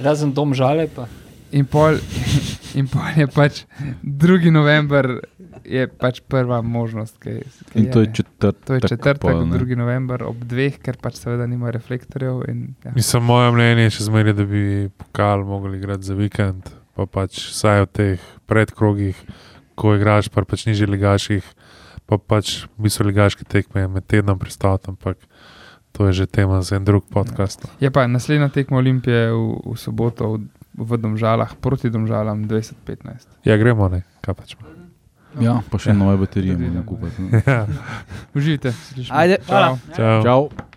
Razen dom žale pa. In pol, [LAUGHS] in pol je pač 2. november, je pač prva možnost. Ki, ki In to je četrtek. To je četrtek, pol, ne. 2. november ob dveh, ker pač seveda nima reflektorjev. In, ja. Mislim, moje mnenje je še zmeraj, da bi pokal mogli igrati za vikend, pa pač vsaj v teh predkrogih, ko igraš, pa pač nižjih ligaših, pa pač v bistvu ligaške tekme med tednom pristati, ampak to je že tema za en drug podcast. Je pa naslednja tekma Olimpije v, v soboto v, v Domžalah, proti Domžalam 2015. Ja, gremo, ne, kaj pač. Ja, pa še nove baterije moramo kupiti. [LAUGHS] ne. Ja, Uživite, se slišimo. Ajde. Čau. čau. Čau.